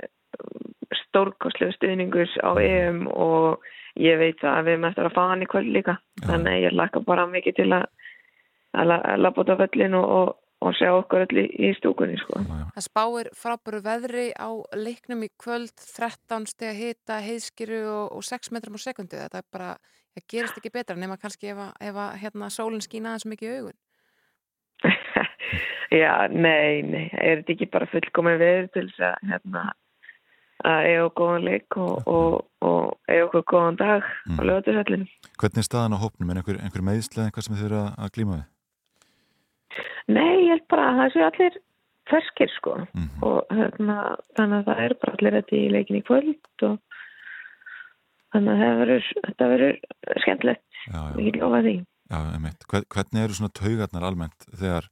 stórkostlega stuðningur á EM og ég veit að við eftir að fá hann í kvöld líka. Þannig að ég laka bara mikið til að, að, la- að labba út á völlin og, og, og sjá okkur öll í, í stúkunni, sko. Það spáir frábæru veðri á leiknum í kvöld, 13 steg að hita, heiðskiru og, og 6 metrum á sekundu. Þetta er bara, það gerist ekki betra nema kannski ef, að- ef að hérna, sólinn skína aðeins mikið í augun. Já, nei, nei, er þetta ekki bara fullkomið veður til þess að hérna að eiga góðan leik og, og, og eiga okkur góðan dag á lögatursallinu. Hvernig er staðan á hópnum? Er einhver, einhver meðsli eða eitthvað sem þið eru að, að glíma við? Nei, ég held bara að það séu allir ferskir sko og hérna, þannig að það er bara allir þetta í leikin í kvöld og þannig að verður, þetta verður skemmtilegt, ég lofa því. Já, Hvernig eru svona taugarnar almennt þegar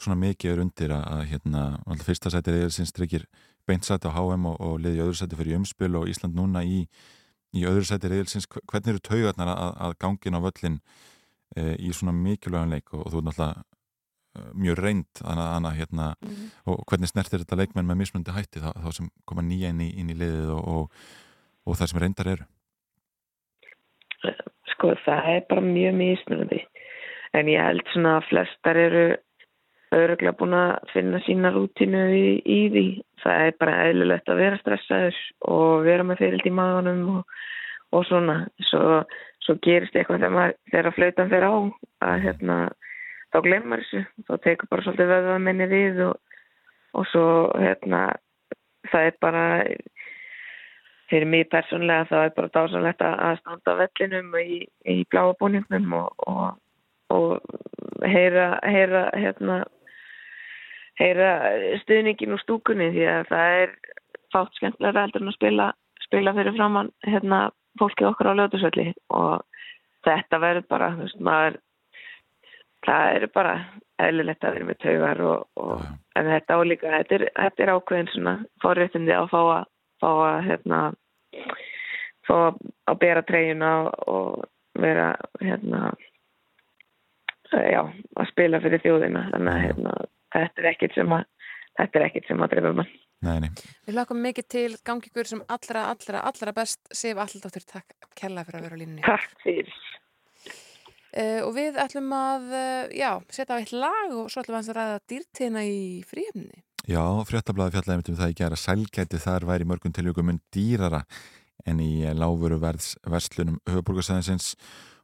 svona mikið er undir að, að hérna, fyrsta sæti reyðilsins tryggir beint sæti á HM og, og liði öðru sæti fyrir umspil og Ísland núna í, í öðru sæti reyðilsins. Hvernig eru taugarnar að, að gangin á völlin e, í svona mikilvægan leik? Og, og þú er náttúrulega eh, mjög reynd hana, hana, hérna, og hvernig snertir þetta leikmenn með mismundi hætti þá, þá sem koma nýja inn í, inn í liðið og, og, og það sem reyndar eru Sko það er bara mjög mismunandi en ég held svona að flestar eru öruglega búin að finna sína rútinu í, í því. Það er bara eðlilegt að vera stressaður og vera með fyrild í maðunum og, og svona. Svo, svo gerist eitthvað þegar, maður, þegar flautan fer á að hérna, þá glemmar þessu. Þá tekur bara svolítið veðvað minni við og, og svo hérna, það er bara fyrir mig persónlega þá er bara dásanlegt að standa á vellinum í, í bláa búningnum og, og, og heyra, heyra hérna, heyra stuðningin úr stúkunni því að það er fátt skemmtilega heldur en að spila, spila fyrir framann hérna fólkið okkar á lögðursvelli og þetta verður bara, veist, maður það er bara eðlilegt að vera með taugar og, og en þetta álíka, þetta er, þetta er ákveðin svona forréttindi að fá að fá að hérna fá að, bera treyjuna og vera hérna já, að spila fyrir þjóðina. Þannig að hérna, þetta er ekkit sem að þetta er ekkit sem að drefa mann. Nei, nei. Við lakum mikið til gangi ykkur sem allra, allra, allra best. Sif Alldóttir, takk kella fyrir að vera á línunni. Takk fyrir. Uh, Og við ætlum að uh, já, setja á eitt lag og svo ætlum við að ræða dýrtíðina í fríhefni Já, fréttablaði fjallaði um það í gera sælgæti þar væri mörgum tiljögum dýrara en í láfuru verðs verslunum höfuborgarsæðinsins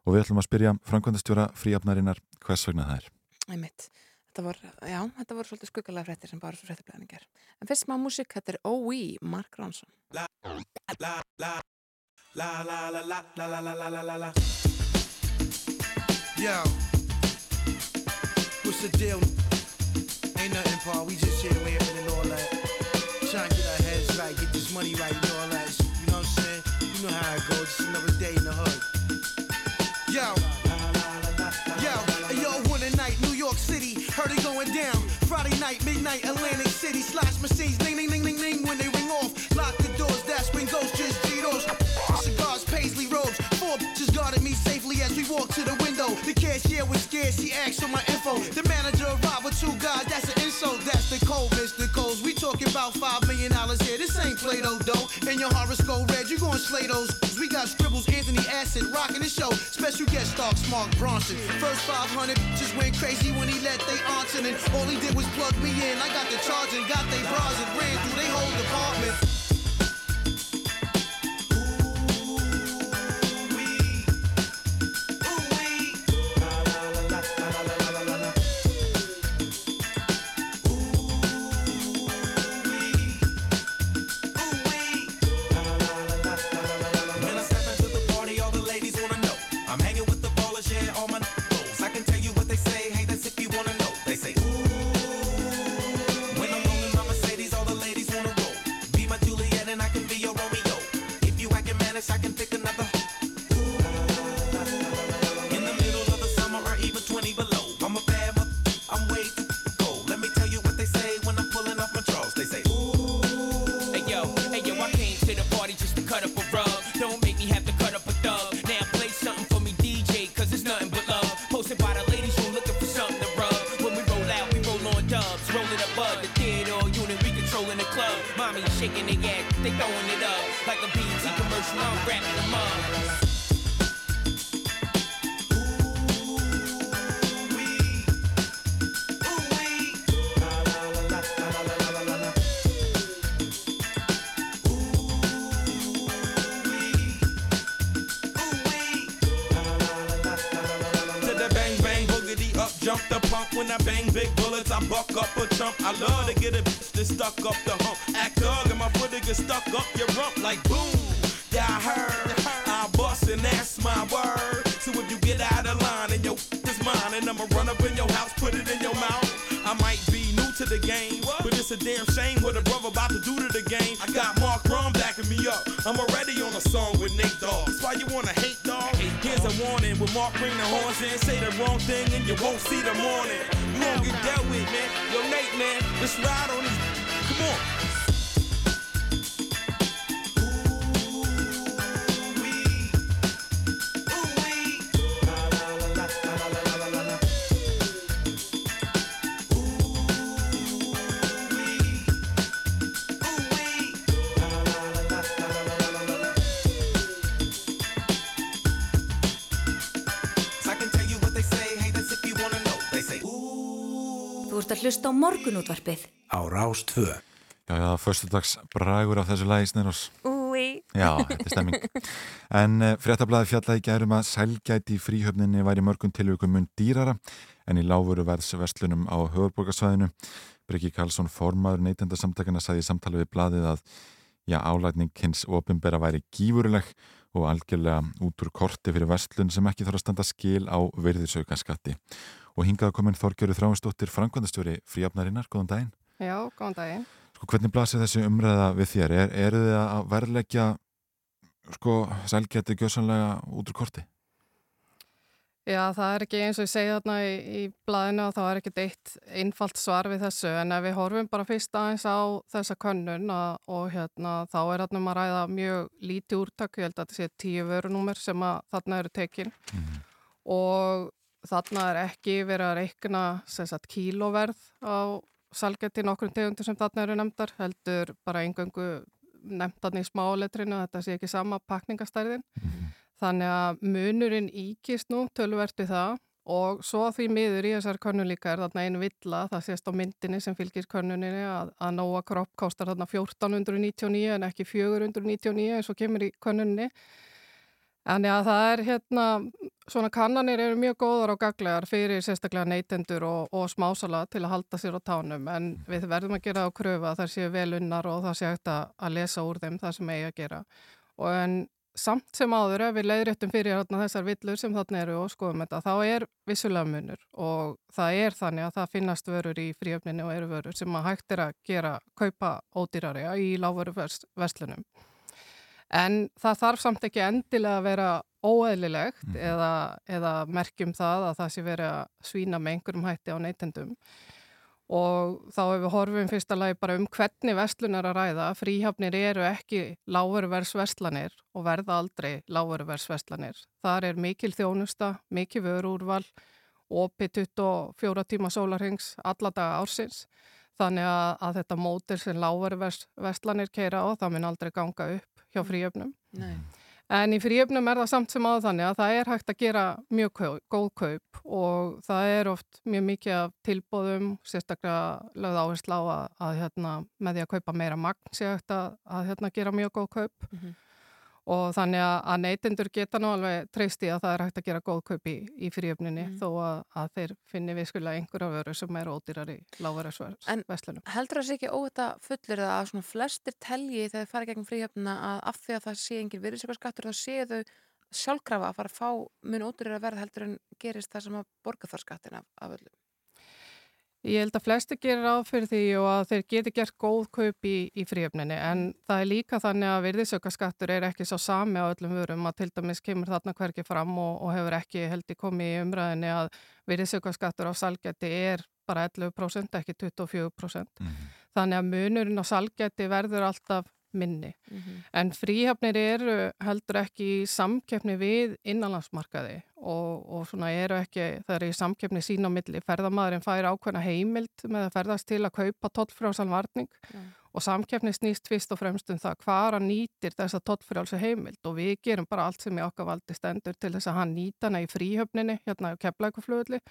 og við ætlum að spyrja framkvæmdastjóra fríhafnarinnar hvers vegna það er. Æmitt. Þetta var, já, þetta voru svolítið skuggalega fréttir sem bara svo fréttablaðingar. En fyrst maður músík, þetta er O.E. Mark Ronson. La la la la la la la la la la la la la Yo What's the deal? Ain't nothing, Paul. We just here laughing and all that. Trying to get our heads right, get this money right and all that. You know what I'm saying? You know how it goes. Just another day in the hood. Yo. Yo, hey, yo, one night, New York City, heard it going down. Friday night, midnight, Atlantic City, slash machines, ding, ding, ding, ding, ding, when they ring off. Lock the doors, that's when ghosts just G-Dos. Cigars, paisley robes, four bitches guarded me safely as we walked to the window. The cashier was scared, she asked for my info. The manager arrived with two guys, that's an insult, that's the cold, Mr. Coles. We talking about five million dollars here, this ain't Play-Doh, though. In your horoscope red, you gon' slay those. We got scribbles, Anthony Acid, rocking the show. Special guest stars, Mark Bronson. First 500 just went crazy when he let they aunts. And all he did was plug me in. I got the charge and got they bras and ran through they whole department. Damn shame what a brother about to do to the game. I got Mark Ron backing me up. I'm already on a song with Nate Dogg. That's why you wanna hate dog. Here's a warning: when Mark bring the horns in, say the wrong thing and you won't see the morning. You won't get dealt with, man. Yo, Nate, man, let's ride on this. Come on. Hlusta á morgunútvarpið. Á Rástvö Já, já, förstudags bragur af þessu lagi Snirós. Úi. Já, þetta er stemming. En uh, fréttablaði fjallaði gærum að sælgæti í fríhöfninni væri mörgum tilvíkum mun dýrara en í láfuru verðsverslunum á höfurborgarsvæðinu. Breki Karlsson, formaður neytendasamtakana, sagði í samtali við blaðið að já, álætning hins opimbera væri gífurileg og algjörlega út úr korti fyrir verslun sem ekki þarf að standa skil á virðisauka skatti. Og hingað komin Þorgjöru Þráinsdóttir Frankvandastjóri fríafnarinnar, góðan daginn. Já, góðan daginn. Sko, hvernig blasir þessi umræða við þér? Er, eru þið að verðleggja sko, sælgæti gjössanlega út úr korti? Já, það er ekki eins og ég segi þarna í, í blaðinu að það er ekkert eitt einfalt svar við þessu en ef við horfum bara fyrst aðeins á þessa könnun að, og hérna þá er þarna um að ræða mjög lítið úrtak, ég held að þetta sé tíu vörunúmer sem að þarna eru tekin og þarna er ekki verið að reikna sagt kílóverð á salgeti nokkrum tegundur sem þarna eru nefndar heldur bara engöngu nefndan í smáletrinu þetta sé ekki sama pakningastærðin þannig að munurinn íkist nú tölvert við það og svo því miður í þessar könnun líka er þarna einu villa, það sést á myndinni sem fylgir könnuninni að, að Nóa Kropp kostar þarna 1499 en ekki 499 eins og kemur í könnuninni Þannig að það er hérna, svona kannanir eru mjög góðar og gaglegar fyrir sérstaklega neytendur og, og smásala til að halda sér á tánum en við verðum að gera á kröfu að það séu vel unnar og það sé hægt að lesa úr þeim það sem eigi að gera. Og en samt sem áður ef við leiðréttum fyrir hérna, þessar villur sem þarna eru og skoðum þetta, þá er vissulega munur og það er þannig að það finnast vörur í fríöfninu og eru vörur sem að hægt er að gera, kaupa ódýrari í lágveru verslunum. En það þarf samt ekki endilega að vera óeðlilegt eða, eða merkjum það að það sé verið að svína með einhverjum hætti á neytendum. Og þá hefur við horfum fyrsta lagi bara um hvernig vestlunar að ræða. Fríhafnir eru ekki lágveruversvestlanir og verða aldrei lágveruversvestlanir. Þar er mikil þjónusta, mikil vörúrval, opið 24 tíma sólarhengs alla daga ársins. Þannig að, að þetta mótir sem lágveruverslanir keira á það mun aldrei ganga upp hjá fríöfnum. Nei. En í fríöfnum er það samt sem áður þannig að það er hægt að gera mjög kaup, góð kaup og það er oft mjög mikið af tilbóðum, sérstaklega lögð áherslu á að, að hérna, með því að kaupa meira magn sé hægt að, að hérna, gera mjög góð kaup Mhm. Og þannig að, neytendur geta nú alveg treysti að það er hægt að gera góð kaup í, í fríöfninni Mhm. þó að, að þeir finni viskulega einhverja vöru sem er ódýrar í lágverðar En-. Heldur það sé ekki óvita fullir það að svona flestir telji þegar þið fara gegn fríhjöfnina að af því að það sé engin virðisaukarskattur þá séu þau sjálfkrafa að fara að fá mun ódýrar að verða heldur en gerist það sem að borga þar skattin af, af öllum. Ég held að flesti gerir ráð fyrir því og að þeir geti gert góð kaup í, í fríöfninni en það er líka þannig að virðisaukaskattur er ekki svo sami á öllum vörum að til dæmis kemur þarna hverki fram og, og hefur ekki held í komið í umræðinni að virðisaukaskattur á salgæti er bara 11% ekki 24%. Þannig að munurinn á salgæti verður alltaf minni. En fríhafnir eru heldur ekki í samkeppni við innanlandsmarkaði og, og svona eru ekki, það eru í samkeppni sín á milli. Ferðamaðurinn fær ákveðna heimild með að ferðast til að kaupa tollfrjálsan varning og samkeppni snýst fyrst og fremst um það hvaðra nýtir þessa tollfrjálsa heimild og við gerum bara allt sem í okkar valdi stendur til þess að hann nýta hana í fríhöfninni hérna á keflækuflöðli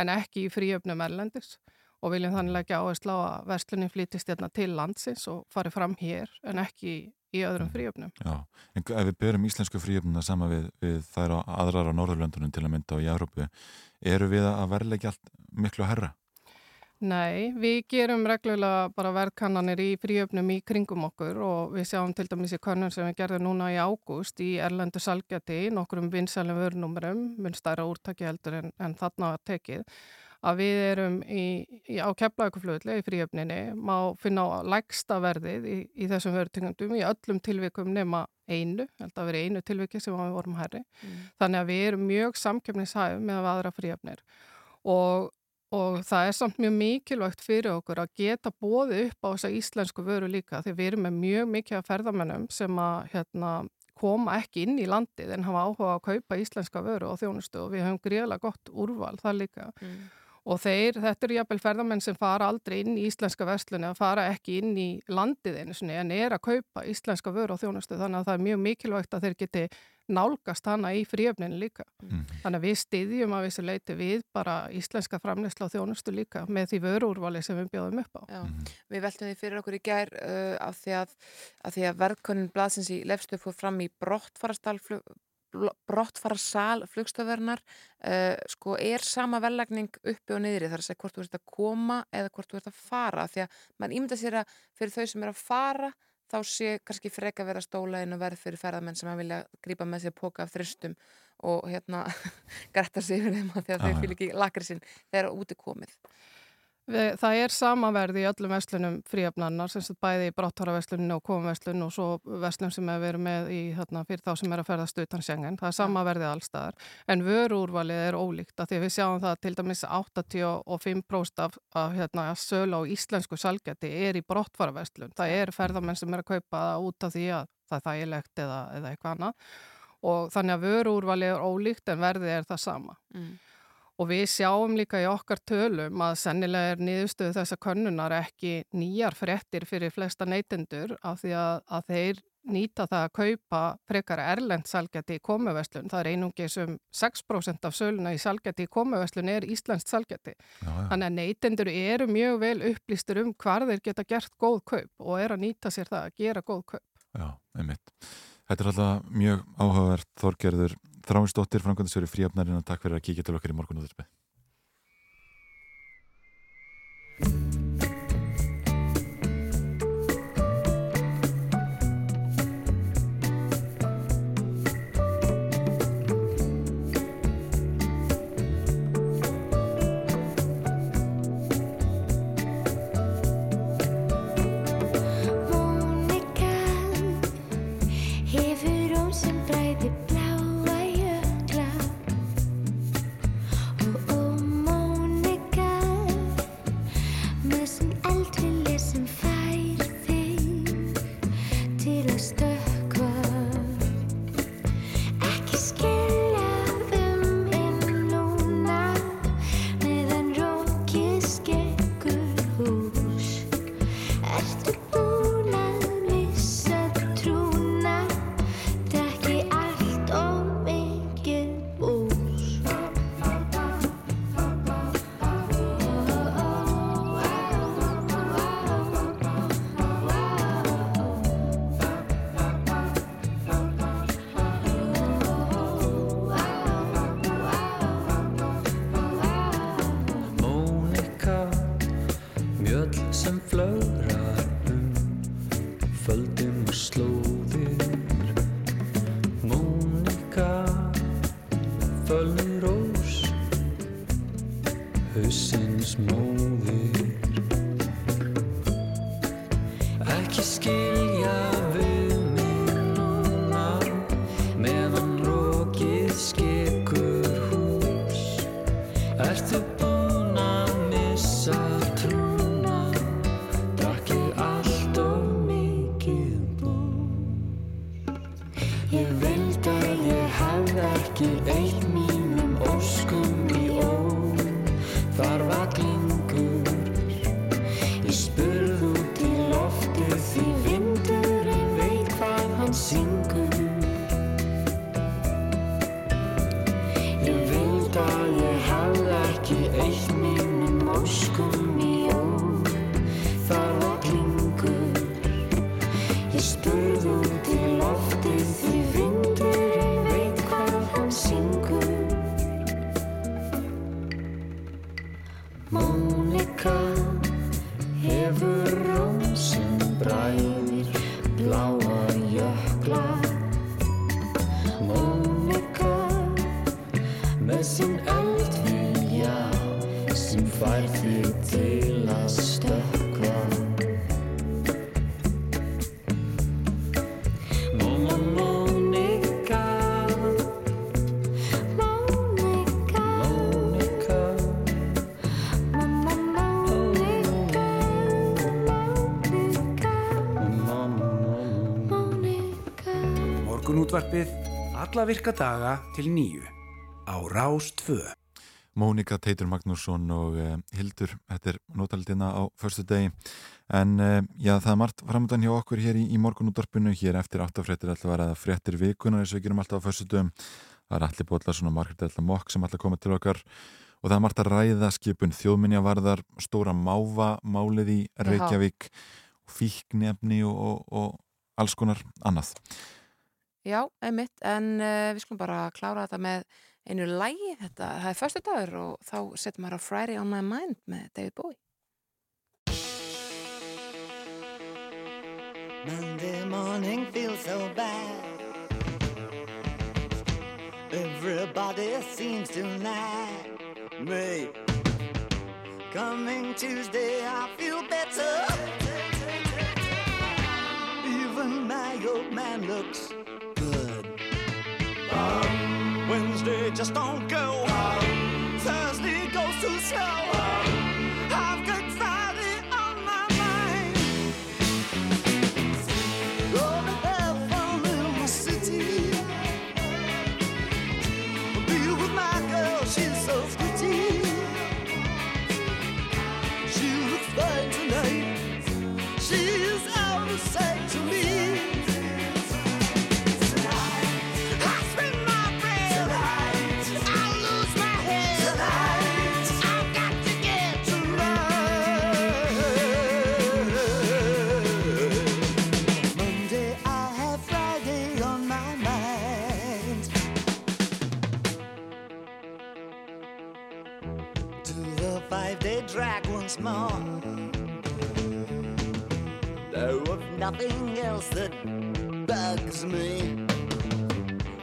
en ekki í fríhöfnum erlendis og viljum þannig leggja áherslu á að verslunin flytist hérna til landsins og fari fram hér en ekki í, öðrum fríöfnum. Já, en ef við berum íslensku fríöfnuna sama við, við þær á aðrar á Norðurlöndunum til að mynda og í Európu, eru við að verðleggja allt miklu herra? Nei, við gerum reglulega bara verðkannanir í fríöfnum í kringum okkur og við sjáum til dæmis í kannun sem við gerðum núna í ágúst í Erlendu Salgjati, nokkrum vinsælum vörnúmerum, mun stæra úrtaki heldur en, en þarna tekið að við erum í, í, á keflauguflöðli í fríöfninni, má finna á lægsta verðið í, í þessum vörtingundum í öllum tilvikum nema einu, held að vera einu tilviki sem við vorum herri. Þannig að við erum mjög samkefnishæf með aðra fríöfnir og, og það er samt mjög mikilvægt fyrir okkur að geta bóði upp á þessa íslensku vöru líka því við erum með mjög mikið af ferðamennum sem að hérna, koma ekki inn í landið en hafa áhuga að kaupa íslenska vöru og þjónustu og við höfum gríðlega gott úrval það líka. Og þeir, þetta eru jafnvel ferðamenn sem fara aldrei inn í íslenska verslunni að fara ekki inn í landið einu sinni en er að kaupa íslenska vöru og þjónustu þannig að það er mjög mikilvægt að þeir geti nálgast hana í fríöfninu líka. Þannig að við styðjum að þessu leiti við bara íslenska framleysla og þjónustu líka með því vöruúrvali sem við bjóðum upp á. Já, við veltum því fyrir okkur í gær uh, af því að, að, því að verðkonin blaðsins í lefstu fór fram í brottfarastal brottfara sal flugstöðvernar uh, sko er sama velagning uppi og niðri þar að segja hvort þú ert að koma eða hvort þú ert að fara því að mann ímynda sér að fyrir þau sem er að fara þá sé kannski freka vera stóla inn og verð fyrir ferðamenn sem að vilja grípa með sér póka af þristum og hérna grætta sig yfir þeim að þau já. fylg ekki lakri sinn þegar úti komið. Við, það er samaverði í öllum verslunum fríöfnarnar, sem sagt bæði í bráttaraversluninu og komaverslun og svo verslun sem við erum með í, þarna, fyrir þá sem er að ferðast utan sjengen. Það er samaverði allstaðar. En vöruúrvalið er ólíkt að því að við sjáum það að til dæmis 85% af, af hérna, sölu á íslensku salgæti er í brottfaraverslun. Það er ferðamenn sem er að kaupa út af því að það er þægilegt eða, eða eitthvað annað. Og þannig að vöruúrvalið er ólíkt en verðið er það sama. Mm. Og við sjáum líka í okkar tölum að sennilega er niðurstöðu þessa könnunar ekki nýjar fréttir fyrir flesta neytendur af því að, að þeir nýta það að kaupa frekar erlend salgæti í komuverslun. Það er einungis um 6% af söluna í salgæti í komuverslun er íslenskt salgæti. Já, já. Þannig að neytendur eru mjög vel upplýstur um hvar þeir geta gert góð kaup og er að nýta sér það að gera góð kaup. Já, einmitt. Þetta er alltaf mjög áhugavert Þorgerður Þráinsdóttir, framkvæmdasjóri fríöfnarinn og takk fyrir að kíkja til okkar í morgunúðurspið. Alla virka daga til nýju. Á Rás 2. Mónika Teitur Magnússon og uh, Hildur, þetta er nótaldina á förstu degi en uh, já, það er margt framöndan hjá okkur hér í, í morgunúttarpinu, hér eftir áttafréttir alltaf var að fréttir vikunar eins og við gerum alltaf á förstu dögum, það er allir bóðlar svona Margrét Elda Mokk sem alltaf komið til okkar. Og það er margt að ræða skipun þjóðminjavarðar, stóra máva málið í Reykjavík fíknefni og, og, og alls konar annað Já, einmitt, en uh, við skulum bara klára þetta með einu lægi þetta, það er förstu dagur og þá setjum maður á Friday on my mind með David Bowie Monday morning feels so bad. Everybody seems to like me. Coming Tuesday, I feel better. Even my old man looks. Wednesday just don't go. Thursday goes too slow. More. There of nothing else that bugs me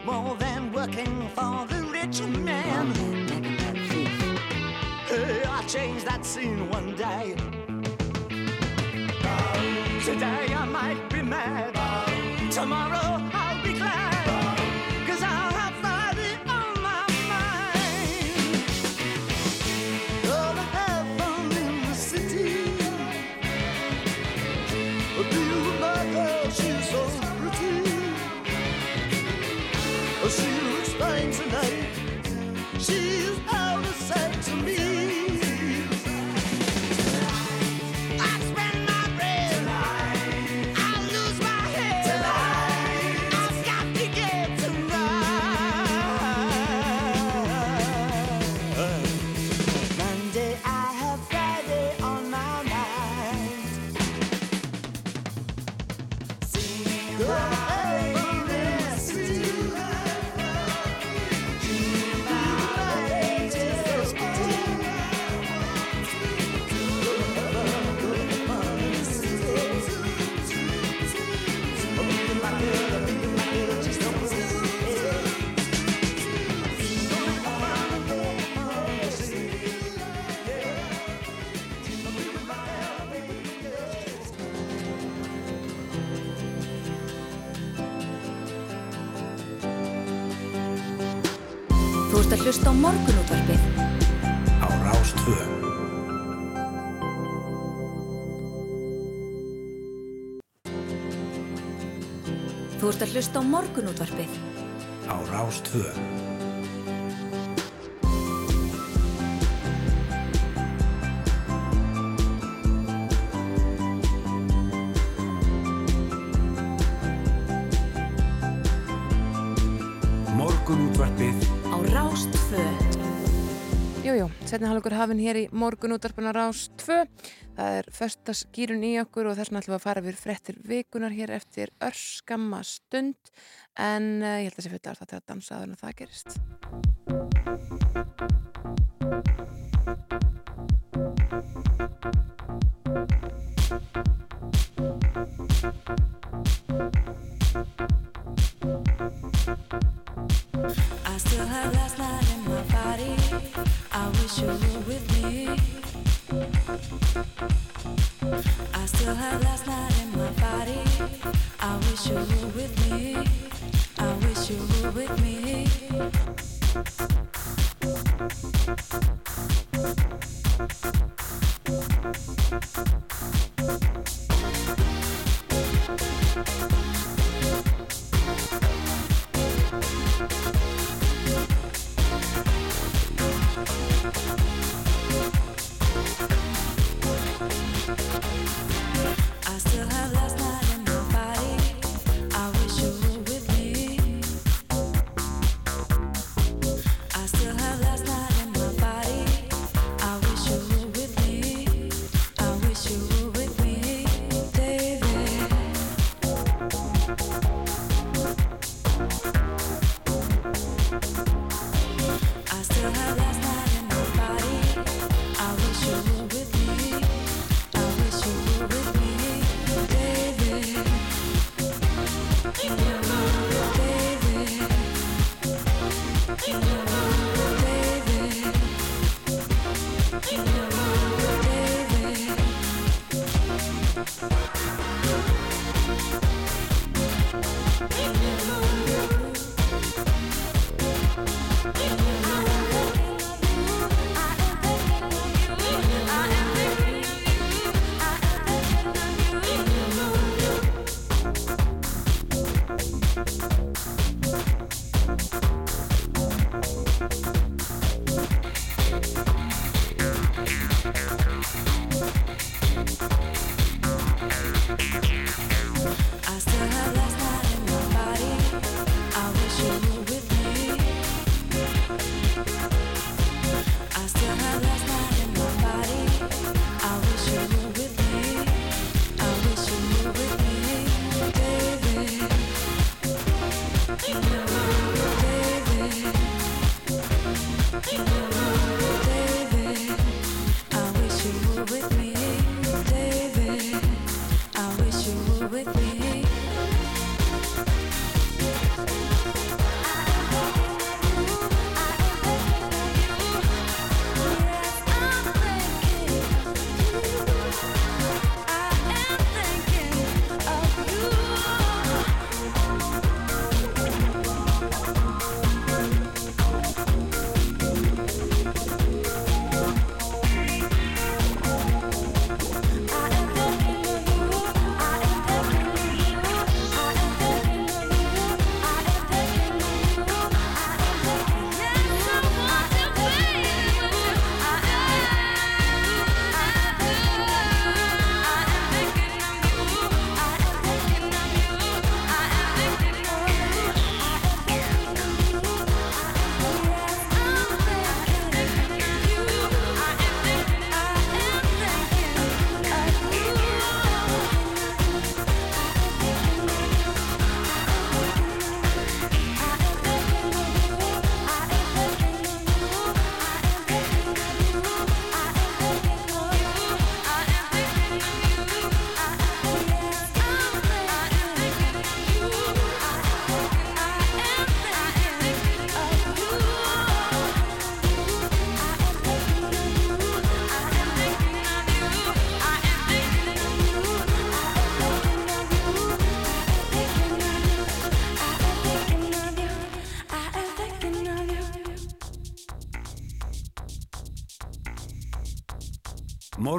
more than working for the rich man. Hey, I changed that scene one day. Today I might be mad. Tomorrow að hlusta á morgunútvarpið. Á Rástvö Morgunútvarpið. Á Rástfö Jújú, setni hálfleikur hafinn hér í morgun útarpuna rás 2. Það föstaskýrun í okkur og þess vegna ætlum við að fara við frettir vikunar hér eftir örskamma stund en uh, ég held að sé fyrir að það dansa aður en það gerist. I wish you were with me.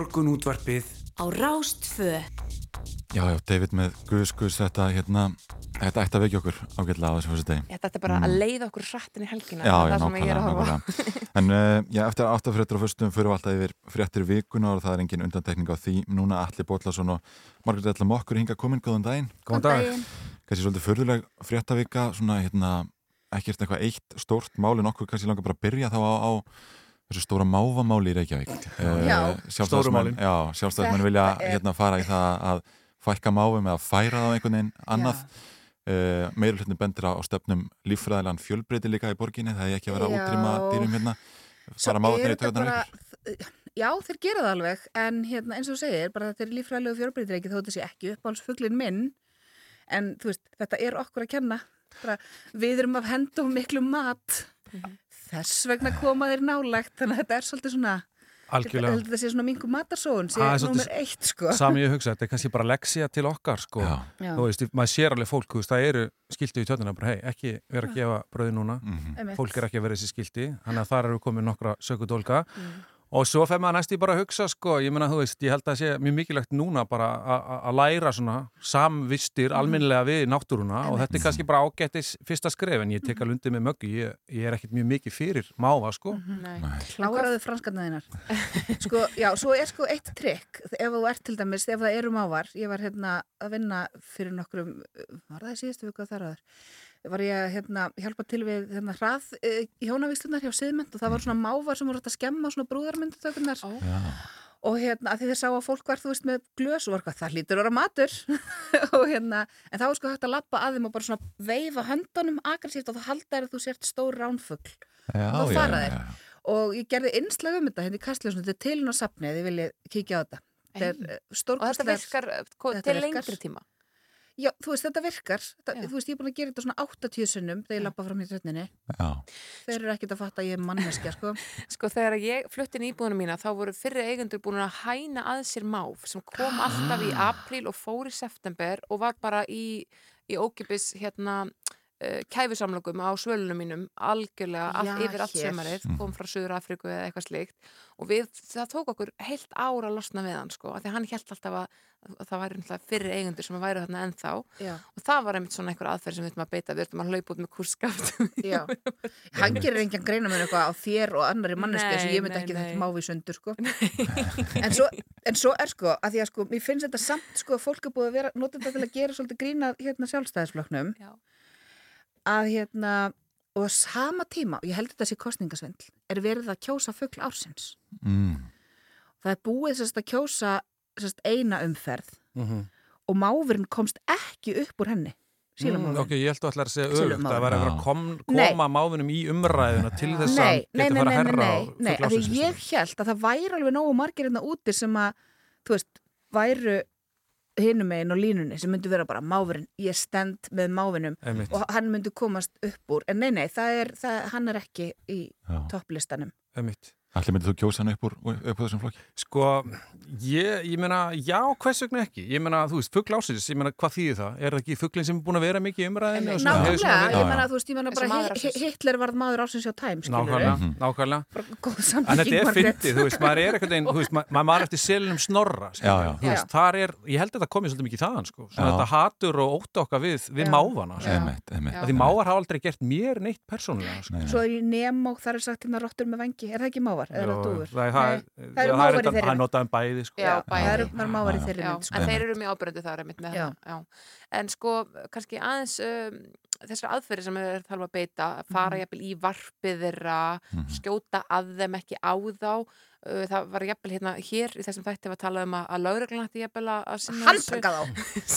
Morgun útvarpið Á Rástfö Já, já, David með Guðs, Guðs, þetta, hérna, þetta ætti að vekja okkur ágætlega á þessu fyrstu degi. Þetta er bara að leiða okkur hrattin í helgina Mm. Já, já, það sem ég nákvæmlega. En uh, já, eftir áttafréttur á fyrstum fyrir við alltaf yfir fréttir vikuna og það er engin undantekning á því. Núna Alli Bóllason og Margrét Ella Mokkur hinga komin, góðan daginn. Góðan dag. Góðan Kanski svolítið förðuleg fréttavika, svona, hérna, ekkert eitthvað eitt stórt máli, nokkur kannski langar bara að byrja þá á, á þessu stóra mávamáli í Reykjavík. Eh, Já. Sjálfstæðismenn- Stóru málin. Já, sjálfstæðismenn vilja hérna fara í það að fækka máum eða færa það á einhvern veginn annað. Uh, meirulhundin bendir á, á stefnum líffræðilegan fjölbreyti líka í borginni það er ekki að vera útrýma dýrum hérna fara máðarnir er í tökunar bara- ykkur Já, þeir gera það alveg, en hérna, eins og þú segir, bara þetta er lífræðilegu fjörbreytireiki þó þetta sé ekki uppáhaldsfuglin minn, en þú veist, þetta er okkur að kenna. Bara, við erum að henda um miklu mat, þess vegna koma þeir nálægt, þannig að þetta er svolítið svona, Algjörlega. Þetta sé svona mingu matarsóun, sé er nummer eitt, sko. Sami ég hugsa, þetta er kannski bara leksía til okkar sko. Já. Þú veist, maður sér alveg fólk, veist, það eru skilti í tjötuna, bara hei, ekki vera að gefa bröði núna, Einmitt. fólk er ekki að vera þessi skilti, þannig að þar eru komið nokkra sökudólka og svo fer maður næst í bara að hugsa sko, ég meina, þú veist, ég held að það sé mjög mikilvægt núna bara að- læra svona samvistir almennilega við náttúruna og þetta er kannski bara ágættis fyrsta skref en ég tek alveg undir með möggu, ég, ég er ekkit mjög mikið fyrir máva sko. Kláraðu franskarnaðinar. Sko, já, svo er sko eitt trikk, ef þú ert til dæmis, ef það eru mávar, ég var hérna að vinna fyrir nokkrum, var það í síðustu viku að þar aður, var ég að hérna, hjálpa til við hérna, hrað e, hjónavíslunar hjá Siðmynd og það var svona mávar sem voru hægt að skemma svona brúðarmyndutökunar og hérna, að því þeir sá að fólk var, þú veist, með glös og var hvað, það hlýtur að vera matur. Og hérna, en þá var sko hægt að lappa að þeim og bara svona veifa höndunum aggressíft og þá halda þér að þú sért stór ránfugl. Já, og þá fara þeir. já. og ég gerði einslega um þetta hérna í Kastljósnu, þetta er til hún á safni ef þið viljið kíkja á þetta. Þetta er Ei. eh, Og þetta virkar, eh, ko- Þetta til virkar. lengri tíma? Já, þú veist, þetta virkar þetta, þú veist, ég er búin að gera þetta svona 80 sinnum þegar ég lappa fram í tjötninni Já. þeir eru ekkert að fatta að ég er manneskja sko. Sko þegar ég flutti inn í íbúðunum mína þá voru fyrri eigendur búin að hæna að sér máf sem kom alltaf í apríl og fór í september og var bara í, í ókipis hérna kæfisamlögum á svölunum mínum algjörlega all, Já, yfir allt sömarið, Mm. kom frá Suður Afriku eða eitthvað slíkt og við, það tók okkur heilt ára að losna við hann sko, af því að hann held alltaf að, að það væri náttúrulega fyrri eigendur sem væri þarna ennþá Já. og það var einmitt svona einhver aðferð sem við ætlum að beita, við ætlum að hlaupa út með kurskaft Já, hann gerir engjan greina með eitthvað á þér og annari manneski Nei, sem ég myndi nei, ekki nei. þetta mávi sundur sko. en, svo, en svo er sko að því að sko, mér finnst þetta samt sko að fólk er búið að vera nota þetta til að hérna og sama tíma, og ég held þetta sé kostningasvindl er verið að kjósa fugl ársins Mm. það er búið sérst að kjósa sérst eina umferð Mhm. og máfurinn komst ekki upp úr henni Mm, ok, ég held að ætla að segja öfugt að vera að kom, Nei. koma máðunum í umræðuna til þess að nei, nei, geta nei, fara nei, að herra nei, nei, af því fuglásins ég held að það væri alveg nógu margir hérna úti sem að, þú veist, væru hinum megin og línunni sem myndu vera bara máfurinn, ég stend með máfinum Einmitt. og hann myndu komast upp úr en nei, nei, það er, það, hann er ekki í topplistanum Einmitt. Allir myndir þú kjósa hann upp úr, upp úr þessum flokki? Sko, ég, ég meina, já, hvers vegna ekki? Ég meina, þú veist, fugl ásins, ég meina, hvað þýðir það? Er það ekki fuglinn sem er búin að vera mikið í umræðinu? Nákvæmlega, ég menna, þú veist, ég og bara maður Hi- ársins. Hi- Hitler varð maður ásins hjá Time, skilur Nákvæmlega, Mhm. nákvæmlega. góð En sambygging þetta er fyndið, þú veist, maður er einhvern veginn, þú veist, ma- maður maður eftir selinum snorra, skilur, Já, já. þú veist, þar er, ég held að þetta komið svolítið mikið þaðan, sko, svona Já. þetta hatur og ótt okkar við, við Já. máfana. Einmitt, einmitt. Að því mávar hafa aldrei gert mér neitt persónulega. Svo í Nemo, þar er mávar? Það dúfur? Það það Nei, það eru mávar er, í þeirri það er notað um bæði, sko. Já, það bæði. eru mávar í þeirri sko. en þeir eru mjög ábyrgandi þar einmitt með Já. það. Já. En sko, kannski aðeins um, þessar aðferði sem er þarf að beita, að fara Mhm. jafnvel í varpið þeirra, skjóta að þeim ekki á þá. Uh, það var jafnvel hérna hér í þessum þætti var talað um að, að lauruglan ætti jafnvel að sinna Handtaka þá.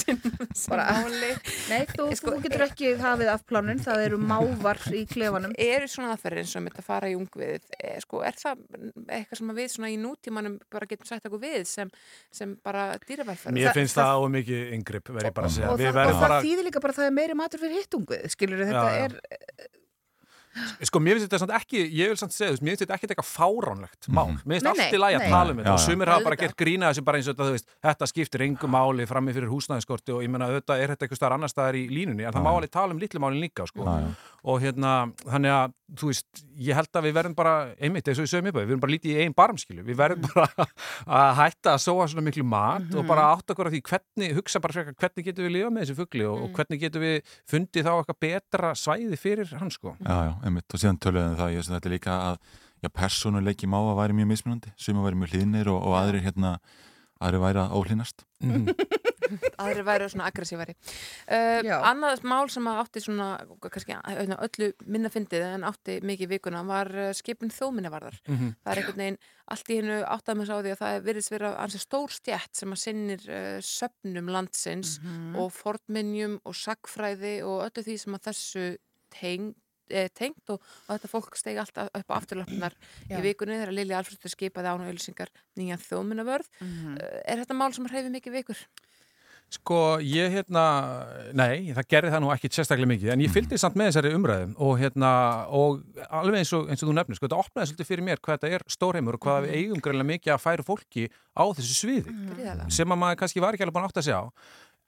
Bara- máli. Nei, þú, Sko, þú getur ekki hafið af plánun, það eru mávar í klefanum. Eru svona aðferðir eins og mitt að fara í ungviðið. Sko, er það eitthvað sem við svona í nútímanum bara getum sagt eitthvað við sem, sem bara dýravelferð? Mér finnst það á mikið yngripp, verð ég bara að segja. og, Við það, það bara, þýðir líka bara að það er meiri matur fyrir hittungvið skilur þetta er Sko, mér finnst þetta samt ekki, ég vil samt segja, þú veist, mér finnst þetta ekki eitthvað fáránlegt mál. Mér finnst Nei, allt í lagi að tala um þetta og sumir hafa bara gert grína þessu bara eins og þetta, þú veist, þetta skiptir engu máli frammi fyrir húsnæðiskorti og ég meina auðvitað er þetta eitthvað staðar annar staðar í línunni, en það má alveg tala um litlu málin líka, sko. Já, já. Og hérna, þannig að, þú veist, ég held að við verðum bara, einmitt, eins og við sögum upp, við verðum bara lítið í einn barmskilu, við verðum bara að hætta að sóa svona miklu mat og bara átt okkur á því hvernig, hugsa bara frekar hvernig getum við lifað með þessu fugli og, og hvernig getum við fundið þá eitthvað betra svæði fyrir hann, sko. Já, já, einmitt, og síðan töluðum það, ég veist þetta er líka að já, persónuleiki má að væri mjög mismunandi. Suma væri mjög hlýðnir og, og aðrir hérna, aðrir væri að óhlýnast. Aðri væri svona aggressívari. Uh, annað mál sem að átti svona kannski hérna, öllu minna fyndið en átti mikið vikuna var skipun þjóminnavarðar Mhm. það er einhvern veginn allt í hennu áttað með sá því að það virðist vera ansi stór stjætt sem að sinnir uh, söpnum landsins og fornminjum og sagfræði og öllu því sem að þessu teng, eh, tengt og, og þetta fólk stegi alltaf upp á afturlöfnar í vikunni þegar Lili Alfredsdóttir skipaði án og auðlýsingar nýjan þjóminnavörð Mhm. uh, er þetta mál sem hreyfi mikið vikur? Sko, ég hérna, nei, það gerði það nú ekki sérstaklega mikið, en ég fylgdi samt með þessari umræðum og hérna, og alveg eins og, eins og þú nefnir, sko, þetta opnaði svolítið fyrir mér hvað þetta er stórheimur og hvað við eigum greinlega mikið að færa fólki á þessu sviði Gríðarlega. sem að maður kannski var ekki alveg búin að átta sig á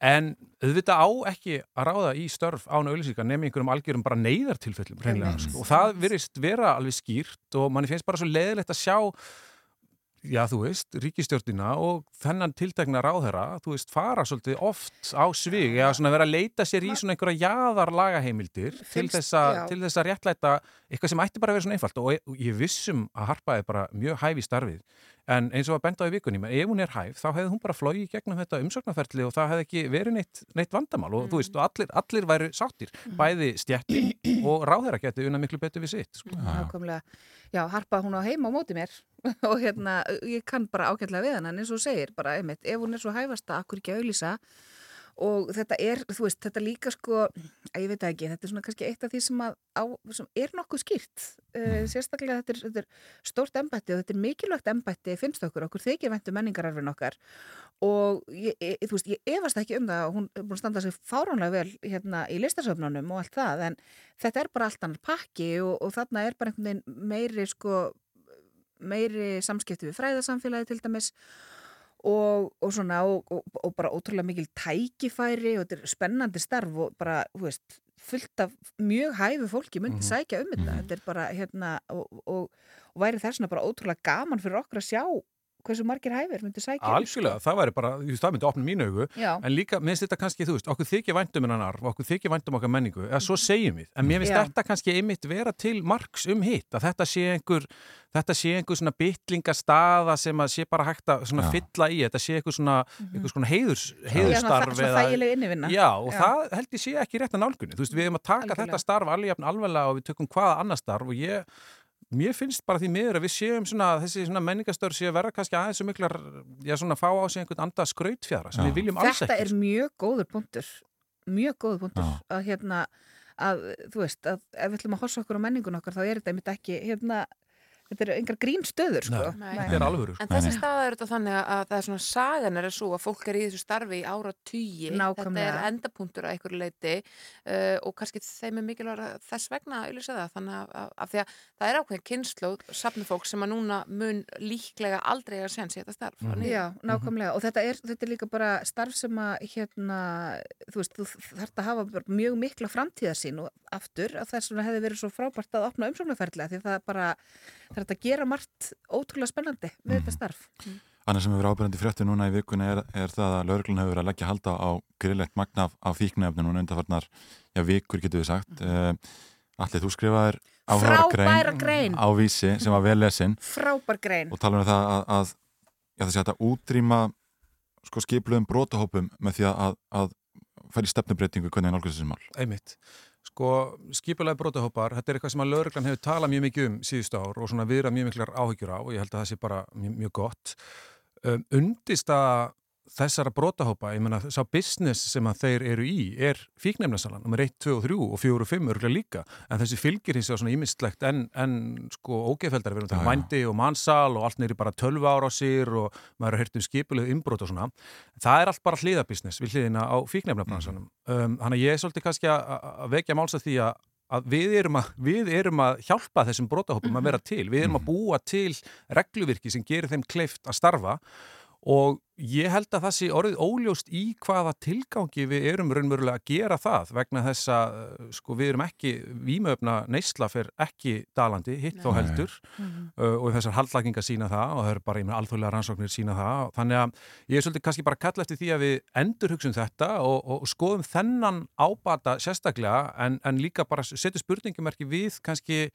en auðvitað á ekki að ráða í störf án auðlýsingar nefnir einhverjum algjörum bara neyðartilfellum sko. og það virðist vera alveg skýrt og manni finnst bara svo leiðilegt að sjá já, þú veist, ríkistjórnina og þennan tiltekna ráðherra, þú veist, fara svolítið oft á svig eða svona vera að leita sér í svona einhverja jaðar lagaheimildir til Finnst- þess, já. til þess að réttlæta eitthvað sem ætti bara að vera svona einfalt og ég, vissum að Harpa er bara mjög hæf í starfið en eins og að benda á í vikunni, menn ef hún er hæf þá hefði hún bara flóið í gegnum þetta umsóknarferli og það hefði ekki verið neitt, neitt vandamál. Og þú veist, og allir, allir væru sáttir bæði stjættin og ráðherra geti unna miklu betur við sitt sko. Nákvæmlega. Já, Harpa hún á heima á móti mér. Og hérna, ég kann bara ágætlega við hann en eins og segir, bara einmitt, ef hún er svo hæfasta, akkur ekki að auðlýsa og þetta er, þú veist, þetta líka sko, að ég veit ekki, þetta er svona kannski eitt af því sem, að á, sem er nokkuð skýrt uh, sérstaklega þetta er, þetta er stórt embætti og þetta er mikilvægt embætti finnst okkur, okkur þykir væntu menningararfin okkar. Og ég, ég, þú veist, ég efast ekki um það að hún er búin að standa sig fáránlega vel hérna í listasöfnunum og allt það en þetta er bara allt annar pakki og, og þarna er bara einhvern veginn meiri sko meiri samskipti við fræðasamfélagi til dæmis og, og svona og, og, og bara ótrúlega mikil tækifæri og þetta er spennandi starf og bara, þú veist, fullt af mjög hæfu fólki myndi Mhm. sækja um þetta þetta er bara, hérna og, og, og væri þess vegna bara ótrúlega gaman fyrir okkur að sjá hversu margir hæfir myndi sækja um, Algjörlega, það væri bara, þú veist, það myndi opna mínu augu Já. en líka, mér finnst þetta kannski, þú veist, okkur þykja væntum hennan arf, okkur þykja væntum okkar menningu eða svo segjum við, en mér finnst þetta kannski einmitt vera til marks um hitt að þetta sé einhver, þetta sé einhver svona bitlingastaða sem að sé bara hægt að svona Já. fylla í, þetta sé einhver svona einhver svona heiðurs, Já, heiðurstarf svona eða- þægileg innivinna. Já, og Já. það held ég sé ekki rétt að nálgunni, þú veist, við erum að taka Algjörlega. þetta starf alveg alveglega og við tökum hvaða annar starf og ég Mér finnst bara því miður að við séum svona, þessi svona menningastöður séu að vera kannski aðeins og miklar, já svona fá á sig einhvern anda skrautfjara sem Já. við viljum alls þetta ekki. er mjög góður punktur mjög góður punktur Já. að hérna að þú veist að ef við ætlum að hossa okkur á menningun okkar þá er þetta einmitt ekki hérna þetta er engar grín stöður sko Nei, þetta er alvöru. En þessi staða er þetta þannig að það er svona sagan er að svo að fólk er í þessu starfi í ára tugi. Þetta er endapunktur að einhverju leiti uh, og kannski þeim er mikilvæg þess vegna að auðvitað það. Þannig að, að, að því að það er ákveðin kynnslóð safnufólk sem að núna mun líklega aldrei að séns í þetta starf. Mm Já, nákvæmlega og þetta er, þetta er líka bara starf sem að hérna, þú veist, þú þarf að hafa bara mjög mikla framtíðarsýn og aftur að þess vegna hefði verið svo frábært að opna umsóknarferðlega því það bara, það er þetta að gera margt ótrúlega spennandi við þetta starf. Annars sem hefur ábyrjandi frétti núna í vikunni er, er það að lauruglun hefur verið að leggja halda á grillegt magna af, af fíknefni núna undanfarnar, já vikur getur við sagt. Uh, Allir, þú skrifaðir Frábæra grein. á vísi sem var vel lesin. Frábær grein. Og tala um það að, að já, það sé hægt að útrýma sko skipluðum brotahópum með því að, að færi stefnubreitingu hvernig nálgast þessi mál. Einmitt. Sko, skipulega brotahópar, þetta er eitthvað sem að lauruglan hefur talað mjög mikið um síðustu ár og svona viðra mjög miklar áhyggjur á og ég held að það sé bara mjög, mjög gott. Um, undist að þessara brotahópa, ég meina sá business sem að þeir eru í er fíknefnasalan, nummer 1, 2 og 3 og 4 og 5 örgulega líka, en þessi fylgir hins vegar svona ímyndslegt en, en sko ógeðfeldar, við erum það já. vændi og mannsal og allt neyri bara 12 ára á sér og maður er heyrt um skipuleg umbrót og svona. Það er allt bara hliðabusiness við hliðina á fíknefnabransanum. Um, þannig að ég er svolítið kannski að- vekja máls að því að að við erum að, við erum að hjálpa þessum brotahópum að vera til við erum að búa til regluvirki sem gerir þeim kleift að starfa og ég held að það sé orðið óljóst í hvaða tilgangi við erum raunverulega að gera það vegna þess að uh, sko, við erum ekki, vímöfna neysla fyrir ekki dalandi, hitt Nei. heldur Mhm. uh, og þessar haldlækingar sína það og það eru bara, með alþjóðlega rannsóknir sína það þannig að ég er svolítið kannski bara að kalla eftir því að við endurhugsum þetta og, og skoðum þennan ábata sérstaklega en, en líka bara setja spurningumerki við kannski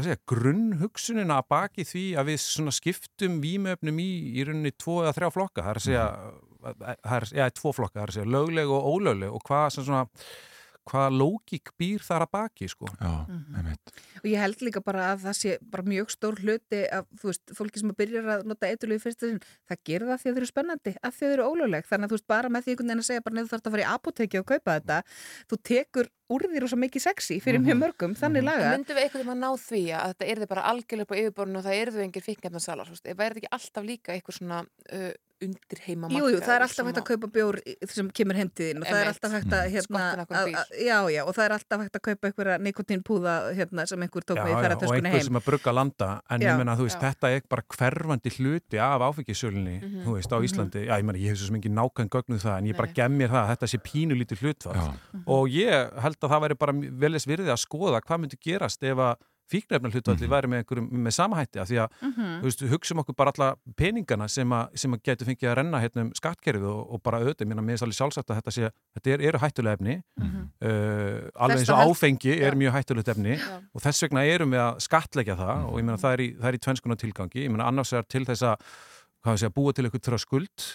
segja, grunnhugsunina að baki því að við svona skiptum vímöfnum í í rauninni tvo eða þrjá flokka það er að segja, það er, já, tvo flokka það er að segja lögleg og ólögleg og hvað sem svona hvaða lógík býr þar að baki sko. Já, einmitt. Og ég held líka bara að það sé bara mjög stór hluti af, þú veist, fólki sem byrjar að nota eitthvað í fyrsta sinn, það gerir það því að þau eru spennandi, að þau eru ólögleg. Þannig að þú veist, bara með því einhvern veginn að segja bara neður þarf að fara í apoteki og kaupa þetta, þú tekur úr því rosa mikið sexy fyrir mjög mörgum, þannig laga. Myndum við eitthvað um að ná því að þetta erði bara algjörlega upp á yfirborðinu og það erðu engir þú veist, væri þetta ekki alltaf líka eitthvað svona uh, undir heima Jú, jú, það er alltaf hægt að kaupa bjór sem kemur heimtíðin og það er alltaf hægt að, Mm. hérna, að, að, já, já, og það er alltaf hægt að kaupa einhverja nikotínpúða, hérna, sem einhver tók Já, með í já, og ferðartöskunni einhver heim. sem að brugga landa en Já. ég menna, þú veist, Já. þetta er bara hverfandi hluti af áfengisölunni Mhm. þú veist, á Mhm. Íslandi, já, ég menna, ég hef svo sem ekki nákvæm gögnuð það, en ég bara gem mér það að þetta sé pínu lítið hlutfall og ég held að það væri bara velis virði að skoða hvað myndi gerast ef að fíknefna hlutfalli væri með einhverjum með samahætti af því að, Mhm. þú veist, hugsum okkur bara alla peningana sem að, sem að getur fengið að renna hérna um skattkerfið og, og bara auðvitað, mér finnst alveg sjálfsagt að þetta sé, þetta er, eru hættulega efni. Uh, alveg eins og held- áfengi er Já. mjög hættulegt efni og þess vegna erum við að skatleggja það og ég meina það er í, er í tvennskuna tilgangi, ég meina annars er til þess að segja, búa til eitthvað tröskuld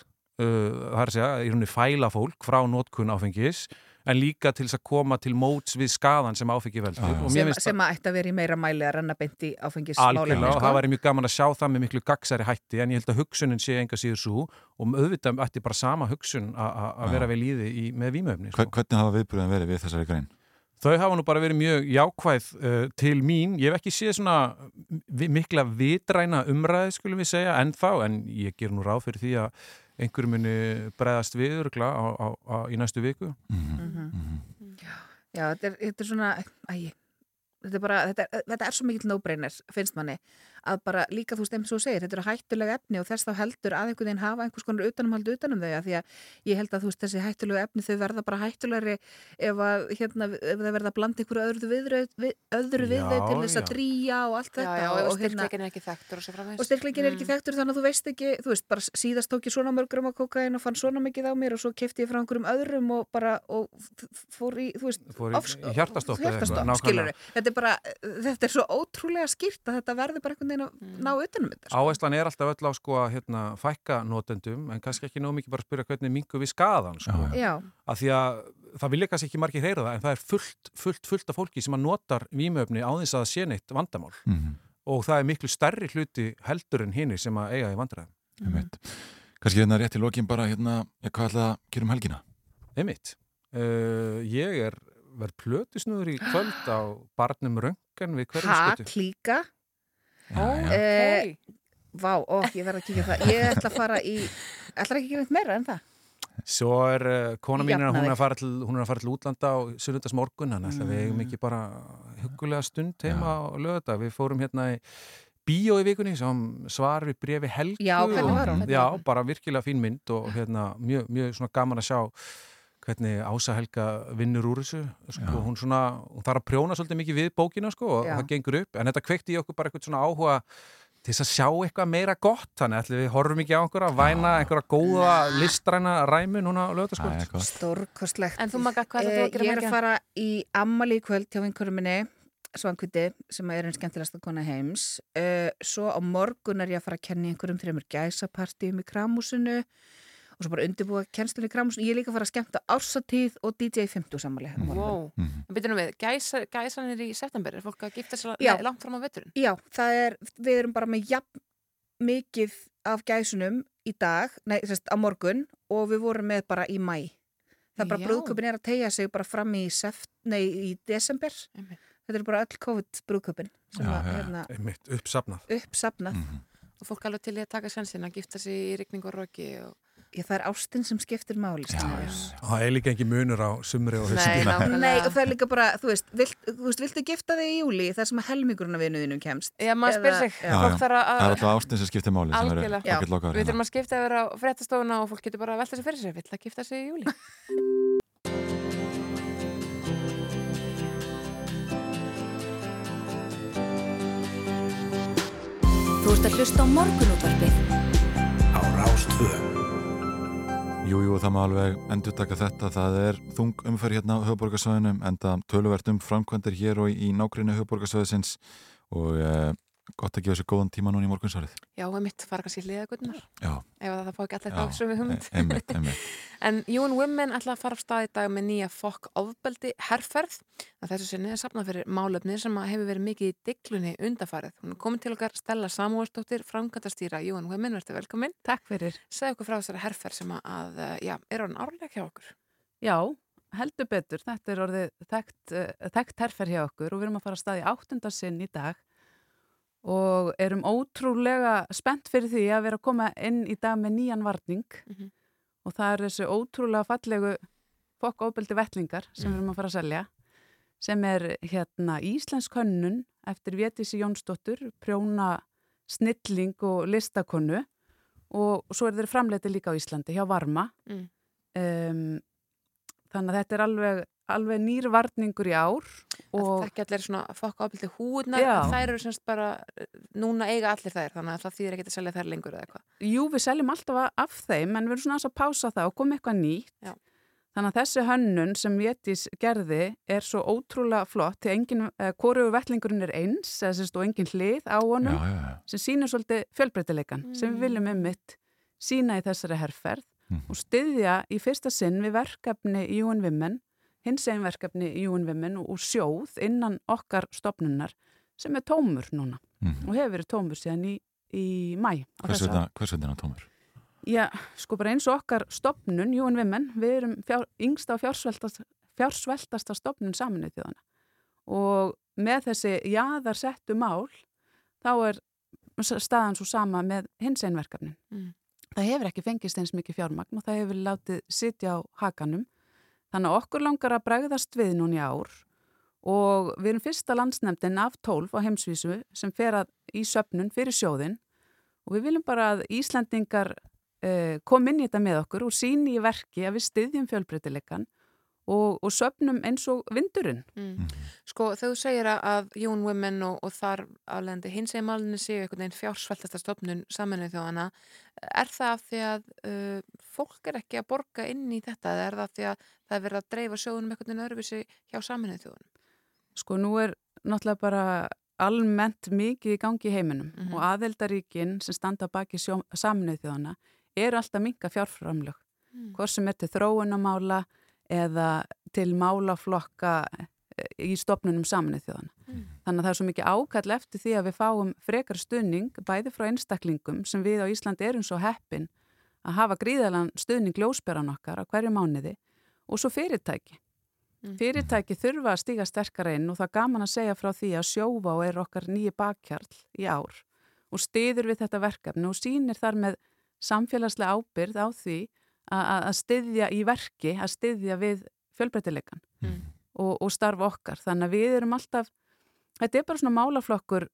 uh, það er að segja, í rauninni fæla fólk frá notkun áfengis en líka til þess að koma til móts við skaðan sem áfengi veldur og mér sem, sem að ætti að vera í meira mæli að renna beint í áfengismálefni. Algjörlega og sko. það væri mjög gaman að sjá það með miklu gagsæri hætti en ég held að hugsunin sé enga síður svo og auðvitað ætti bara sama hugsun að Já. vera við líði í, með vímöfni sko. Hver, hvernig hafa viðbröðin verið við þessari grein? Þau hafa nú bara verið mjög jákvæð uh, til mín. Ég hef ekki séð svona mikla vitræna umræði, skulum við segja, ennþá, en ég ger nú ráð fyrir því að einhverjum muni bregðast við örgla á, á, á, í næstu viku. Mhm. Já, þetta er, þetta er svona, æg, þetta er bara, þetta er, þetta er svo mikill no-brainer, finnst manni, að bara líka þú og þú segir, þetta eru hættulega efni og þess þá heldur að einhvern veginn hafa einhvers konar utanumhald utanum þau, af því að ég held að þú veist þessi hættulega efni þau verða bara hættulegri ef að, hérna, ef það verða að blanda einhverju öðru viðröð, við, öðru Já, við þau til þess að já. drýja og allt Já, þetta já, og ef og, styrkleikin er ekki þekktur og svo framvegis. og styrklingin er Mm. ekki þekktur þannig að þú veist ekki, þú veist, bara síðast tók ég svona mörgrum á kokain og fann svona mikið á mér og svo kefti ég frá einhverjum öðrum og bara og fór í, þú veist, Fór í- í hjartastopp hjartastopp, skilur þetta er bara, þetta er svo ótrúlega skýrt að þetta verður bara einhvern veginn að Mm. ná utanum þetta sko. Áherslan er alltaf öll á sko að hérna, fækka notendum en kannski ekki nóg mikið bara að spyrja hvernig mingu við skaðan sko. Já. Af því að það vilja kannski ekki margir heyra það en það er fullt, fullt, fullt af fólki sem að notar vímöfni á þess að það sé neitt vandamál Mhm. og það er miklu stærri hluti heldur en hinir sem að eiga í vandræðum. Einmitt. Kannski hérna rétt í lokin bara hérna, ja, hvað ætla að gera um helgina? Einmitt. Uh, ég er verð plötusnúður í kvöld á barnum röngan við hverjum Ha, skutu. klíka já. Eh, Vá, ó, ég verð að kíkja á það Ég ætla að fara í, ætla ekki að gera neitt meira en það Svo er uh, kona mín er, Jafna hún er að fara til, hún er að fara til útlanda á sunnudasmorgun, þannig að við eigum ekki bara hugulega stund heima á lögða. Við fórum hérna í bíó í vikunni sem svar við brefi Helgu. Já, hvernig var hún? og- Já, bara virkilega fín mynd og hérna mjög, mjög svona gaman að sjá hvernig Ása Helga vinnur úr þessu sko, hún svona, hún þarf að prjóna svolítið mikið við bókina sko og Já. það gengur upp en þetta kveikti í okkur bara eitthvað svona áhuga til þess að sjá eitthvað meira gott þannig að við horfum ekki á einhverja væna einhverja góða listræna ræmu núna á lögataskvöld Stórkostlegt. Að gera Ég um er að helgina? fara í ammali í kvöld hjá vinkurum minni Svankviti, sem er einn skemmtilegsta kona heims. Uh, Svo á morgun er ég að fara að kenna í einhverjum þreymur gæsapartíum í kramúsinu og svo bara undirbúa kennslunni í kramúsinu Ég er líka að fara að skemmta ársatíð og DJ 50 sammali Wow. En byrjum við, gæsa, gæsan er í september, er fólk að gifta sér langt fram á veturinn? Já, það er, við erum bara með jafn mikið af gæsunum í dag, nei, sérst, á morgun og við vorum með bara í mæ. Það er bara Já. brúðköpin er að tegja sig bara fram í, seft, nei, í desember. Þetta er bara öll COVID brúðköpin sem að, hérna, Einmitt, uppsafnað uppsafnað. Og fólk alveg til í að taka sjansin að gifta sér í rigning og roki og Já, það er ástin sem skiptir máli. Já, Það er líka ekki munur á sumri og hausti. Nei, og það er líka bara, þú veist, vilt, þú veist, viltu gifta þig í júli þar sem að helmingurinn af vinuðinum kemst? Já, maður spyr sig. Já, já. Það er alltaf ástin sem skiptir máli sem ekkert lokaður Við hérna. þurfum að skipta yfir á fréttastofuna og fólk getur bara að velta sig fyrir sig. Vill að gifta sig í júli? Þú ert að hlusta á morgunútvarpið Á Rástvö Jú, jú, það má alveg endur taka þetta. Það er þung umferð hérna á höfuborgarsvæðinum enda töluvert um framkvæmdir hér og í nákvæmni höfuborgarsvæðisins og eh, gott að gefa sér góðan tíma núna í morgunsvarið. Já, og mitt fara kannski hliða guttunar. Já. Ef að það fá ekki allir Já, þá sem við hugmynd. e- einmitt, einmitt. en UN Women ætla að fara af stað í dag með nýja fokk ofbeldi herrferð. Að þessu sinni er sapnað fyrir málefni sem að hefur verið mikið í diglunni undafarið. Hún er komin til okkar Stella Samúarsdóttir, framkvæmtastýra UN Women, verður velkomin. Takk fyrir. Segð okkur frá þessari herrferð sem að, eh, já, er hann árlega hjá okkur. Já, heldur betur. Þetta er orðið þekkt, uh, þekkt herfer hjá okkur og við erum að fara að stað í áttundasinn í dag og erum ótrúlega spennt fyrir því að vera að koma inn í dag með nýjan varning Mhm. og það er þessu ótrúlega fallegu fokk ofbeldi vettlingar sem við erum að fara að selja sem er hérna Íslensk hönnun eftir Vétísi Jónsdóttur, prjóna snilling og listakonu og svo er þeir framleiti líka á Íslandi hjá Varma Mm. um, þannig að þetta er alveg, alveg nýr varningur í ár Og ekki allir svona fokk Já. en þær eru semst bara, eh, núna eiga allir þær, þannig að það þýðir ekki að selja þær lengur eða eitthvað. Jú, við seljum alltaf af þeim en við erum svona að pása það og koma eitthvað nýtt Já. þannig að þessi hönnun sem Vétís gerði er svo ótrúlega flott því engin, eh, hvoru vettlingurinn er eins eða sérst og engin hlið á honum Já, já, já. sem sýnir svolítið fjölbreytileikan sem við viljum einmitt sína í þessari herrferð og styðja í fyrsta sinn við verkefni í UN Women, hins einn verkefni í UN Women og, og sjóð innan okkar stopnunar sem er tómur núna Mhm. og hefur verið tómur síðan í, í mæ. Hvers vegna er hann tómur? Já, sko bara eins og okkar stopnun, UN Women, við erum fjár, yngsta og fjársveltasta, fjársveltasta stopnun saminuð þjóðana og með þessi jaðar settu mál þá er staðan svo sama með hins einverkefnin. Mm. Það hefur ekki fengist eins mikið fjármagn og það hefur látið sitja á hakanum. Þannig að okkur langar að bregðast við núna í ár og við erum fyrsta landsnefndin af 12 á heimsvísu sem fer að í söpnun fyrir sjóðin og við viljum bara að Íslandingar uh, kom inn í þetta með okkur og síni í verki að við styðjum fjölbreytileikan og, og söpnum eins og vindurinn. Mm. Sko, þegar þú segir að- að UN Women og, og þar aflegandi hins eginn málunni séu einhvern veginn fjársveltasta stofnun saminuð þjóðana, er það af því að uh, fólk er ekki að borga inn í þetta eða er það af því að það er verið að dreifa sjóðunum einhvern veginn öðruvísi hjá saminuð þjóðunum? Sko nú er náttúrulega bara almennt mikið í gangi í heiminum Mhm. og aðeldaríkin sem standa baki saminuð þjóðana eru alltaf minka fjárframlög. Mm. Hvort sem er til þróunamála eða til málaflokka eh, í stopnunum saminuð þjóðana. Mm. Þannig að það er svo mikið ákall eftir því að við fáum frekar stuðning bæði frá einstaklingum sem við á Íslandi erum svo heppin að hafa gríðalan stuðning ljósberan okkar á hverju mánuði og svo fyrirtæki. Fyrirtæki þurfa að stíga sterkara inn og það er gaman að segja frá því að og er okkar nýji bakkjarl í ár og stiður við þetta verkefni og sýnir þar með samfélagslega ábyrð á því að, að- að styðja í verki, að styðja við fjölbreytileikan Mm. og, og starfa okkar. Þannig að við erum alltaf, þetta er bara svona málaflokkur,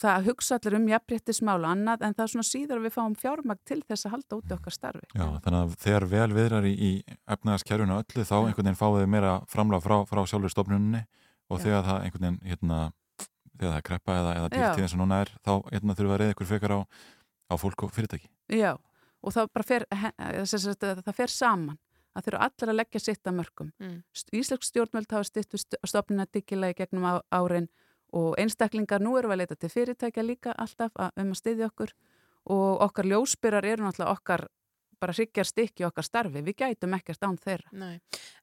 það hugsa allir um jafnréttismál og annað en það er svona síður að við fáum fjármagn til þess að halda úti okkar starfi. Já, þannig að þegar vel viðrar í, í efnaðaskerfinu öllu þá einhvern veginn fáið meira framlega frá, frá sjálfur stofnunni og Já. þegar það einhvern veginn hérna, þegar það er kreppa eða, eða dýrtíð eins og núna er þá hérna, þurfum við að reyða ykkur frekar á, á fólk og fyrirtæki. Já, og það bara fer, það fer saman að þurfa allir að leggja sitt að mörgum. Mm. Íslensk stjórnmöld hafa stytt stopnina diggilega í gegnum á, árin og einstaklingar nú eru að leita til fyrirtækja líka alltaf að, um að styðja okkur og okkar ljósbyrar eru náttúrulega okkar bara hryggjar stykki okkar starfi, við gætum ekkert án þeirra. Nei,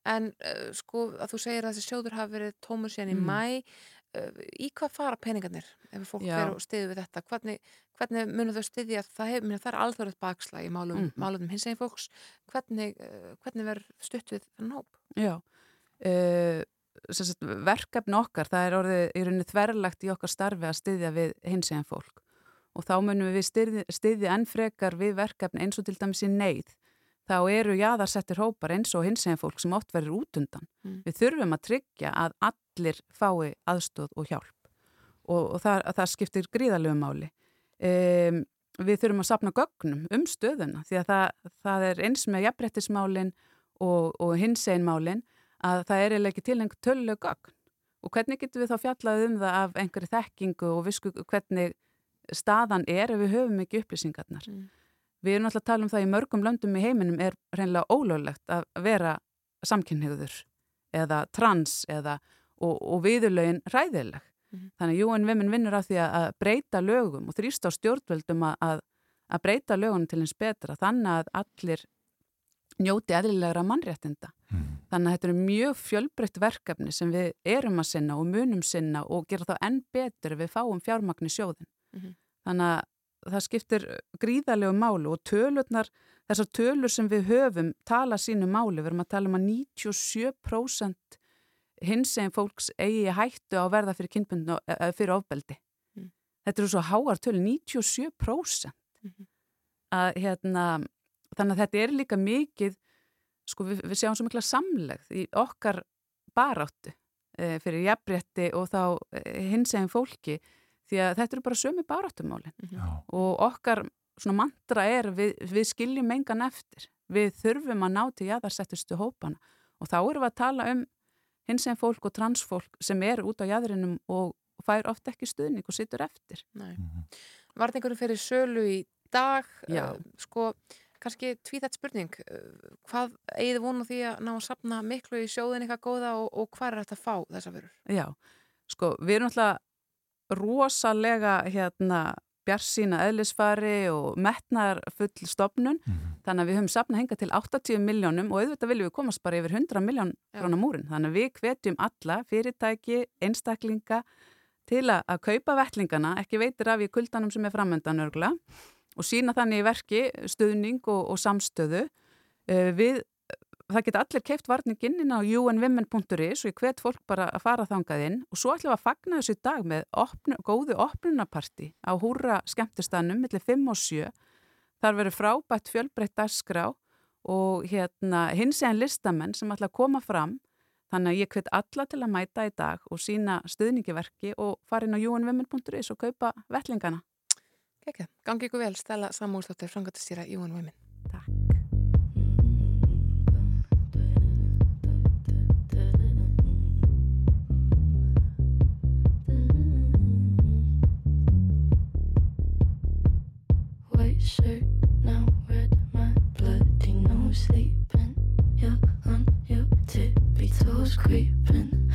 en uh, sko að þú segir að þessi sjóður hafi verið tómur síðan í Mm. mæ, uh, í hvað fara peningarnir ef fólk fer og styður við þetta? Hvernig, hvernig munum þau styðja? Það, hef, það er alþjóðlega bakslag í málum, Mhm. málum hins eginn fólks. Hvernig, uh, hvernig verður stutt við þann hóp? Já, uh, sagt, verkefni okkar, það er orðið í rauninni þverlagt í okkar starfi að styðja við hins eginn fólk og þá munum við styðja, styðja enn frekar við verkefni eins og til dæmis í neyð þá eru jaðarsettir hópar eins og hins eginn fólk sem oft verður út undan. Mm. Við þurfum að tryggja að allir fái aðstóð og hjálp og, og það, það skiptir gríðalegu máli. Um, við þurfum að sapna gögnum um stöðuna því að það, það er eins með jafnbrettismálin og, og hins eginn málin að það er eiginlega ekki til einhver töluleg gögn og hvernig getum við þá fjallað um það af einhverju þekkingu og visku hvernig staðan er ef við höfum ekki upplýsingarnar. Mm. Við erum alltaf að tala um það í mörgum löndum í heiminum er reynilega ólöglegt að vera samkynniður eða trans eða og, og viðurlögin ræðileg. Mhm. Þannig að UN Women vinnur á því að breyta lögum og þrýst á stjórnvöldum að, að, að breyta lögunum til eins betra þannig að allir njóti eðlilegra mannréttinda. Þannig að þetta eru mjög fjölbreytt verkefni sem við erum að sinna og munum sinna og gera þá enn betur ef við fáum fjármagn í sjóðin. Mhm. Þannig að það skiptir gríðalegu málu og tölurnar, þessar tölur sem við höfum tala sínu máli, við erum að tala um að 97% hins eginn fólks eigi í hættu á verða fyrir kynbundinu eða fyrir ofbeldi. Mm. Þetta eru svo háar tölur, 97%. Að, hérna, þannig að þetta er líka mikið, sko við, við sjáum svo mikla samlegð í okkar baráttu e, fyrir jafnrétti og þá e, hins eginn fólki því að þetta eru bara sömu baráttumálin Já. og okkar svona mantra er við, við skiljum engan eftir við þurfum að ná til jaðarsettustu hópana og þá erum við að tala um hins eginn fólk og transfólk sem er út á jaðrinum og fær oft ekki stuðning og situr eftir Nei. Var þetta einhverju fyrir sölu í dag? Já. Eh, Sko, kannski tvíþætt spurning. eh, Hvað eigið vonu því að ná að sapna miklu í sjóðin eitthvað góða og, og hvað er þetta að fá þessa vörur? Já, sko, við erum alltaf rosalega hérna bjarsína eðlisfari og metnar full stopnun, þannig að við höfum sapnað henga til 80 miljónum og auðvitað viljum við komast bara yfir 100 miljón krónar múrin þannig að við hvetjum alla fyrirtæki, einstaklinga til að, að kaupa vettlingana, ekki veitir af í kuldanum sem er framöndan örgla og sína þannig í verki stuðning og, og samstöðu. Uh, við það geta allir keift varninginn inn á unwomen.is og ég hvet fólk bara að fara þangað inn. Og svo ætlum við að fagna þessu dag með opnu, góðu opnunaparti á húra skemmtistannum millir 5 og 7 þar verður frábætt fjölbreytt dagskrá og hérna hins eginn listamenn sem ætla að koma fram. Þannig að ég hvet alla til að mæta í dag og sína stuðningiverki og fara inn á unwomen.is og kaupa vettlingana Kekja, gangi ykkur vel, Stella Samúlsdóttir, frangatistýra UN Women. Sleeping. You're on your tippy toes creeping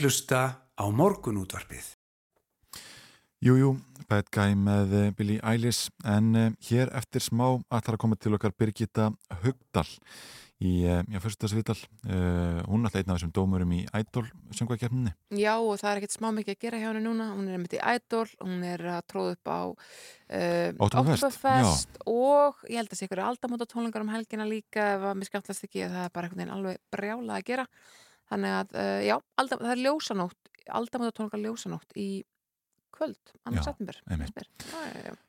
að hlusta á morgunútvarpið. Jú, jú, Bad Guy með eh, Billie Eilish en uh, hér eftir smá ætlar að koma til okkar Birgitta Hugdal í, uh, já, fyrstaðsvital uh, hún er alltaf einn af þessum dómurum í Idol söngvakefninni. Já og það er ekkert smá mikið að gera hjá henni núna, hún er einmitt í Idol, hún er að tróða upp á uh, Oktoberfest, Oktoberfest og ég held að sé ykkur aldamóta tónlingar um helgina líka ef að mér skjáttast ekki að það er bara einhvern veginn alveg brjála að gera þannig að uh, já, aldam, það er ljósanótt aldamóta tónlingar ljósanótt í kvöld, annars Já, september.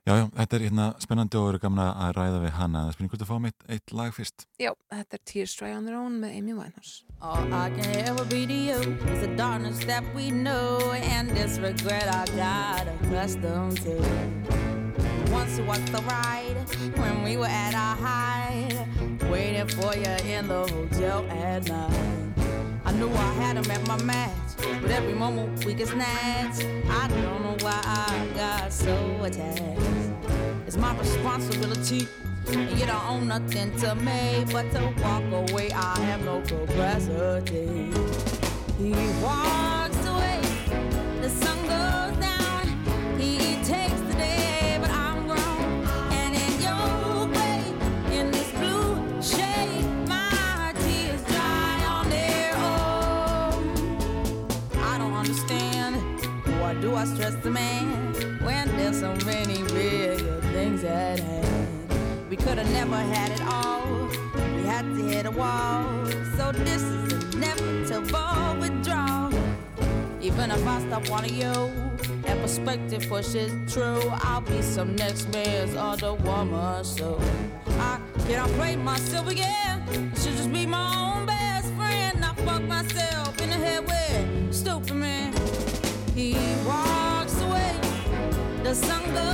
Já, já, þetta er hérna spennandi og eru gamla að ræða við hana það spennir hvort að fá mitt eitt lag fyrst. já, þetta er Tears Dry on Their Own með Amy Winehouse All I can ever be to you is the darkness that we know and this regret I got accustomed to. Once was the ride when we were at our height, waiting for you in the hotel at night. I knew I had him at my match, but every moment we get snatched. I don't know why I got so attached. It's my responsibility, and you don't own nothing to me but to walk away. I have no capacity. He walks many real things at hand? We could have never had it all. We had to hit a wall. So this is inevitable withdrawal. Even if I stop wanting you, and perspective pushes true, I'll be some next man's other woman. So I cannot play myself again. I should just be my own the sun goes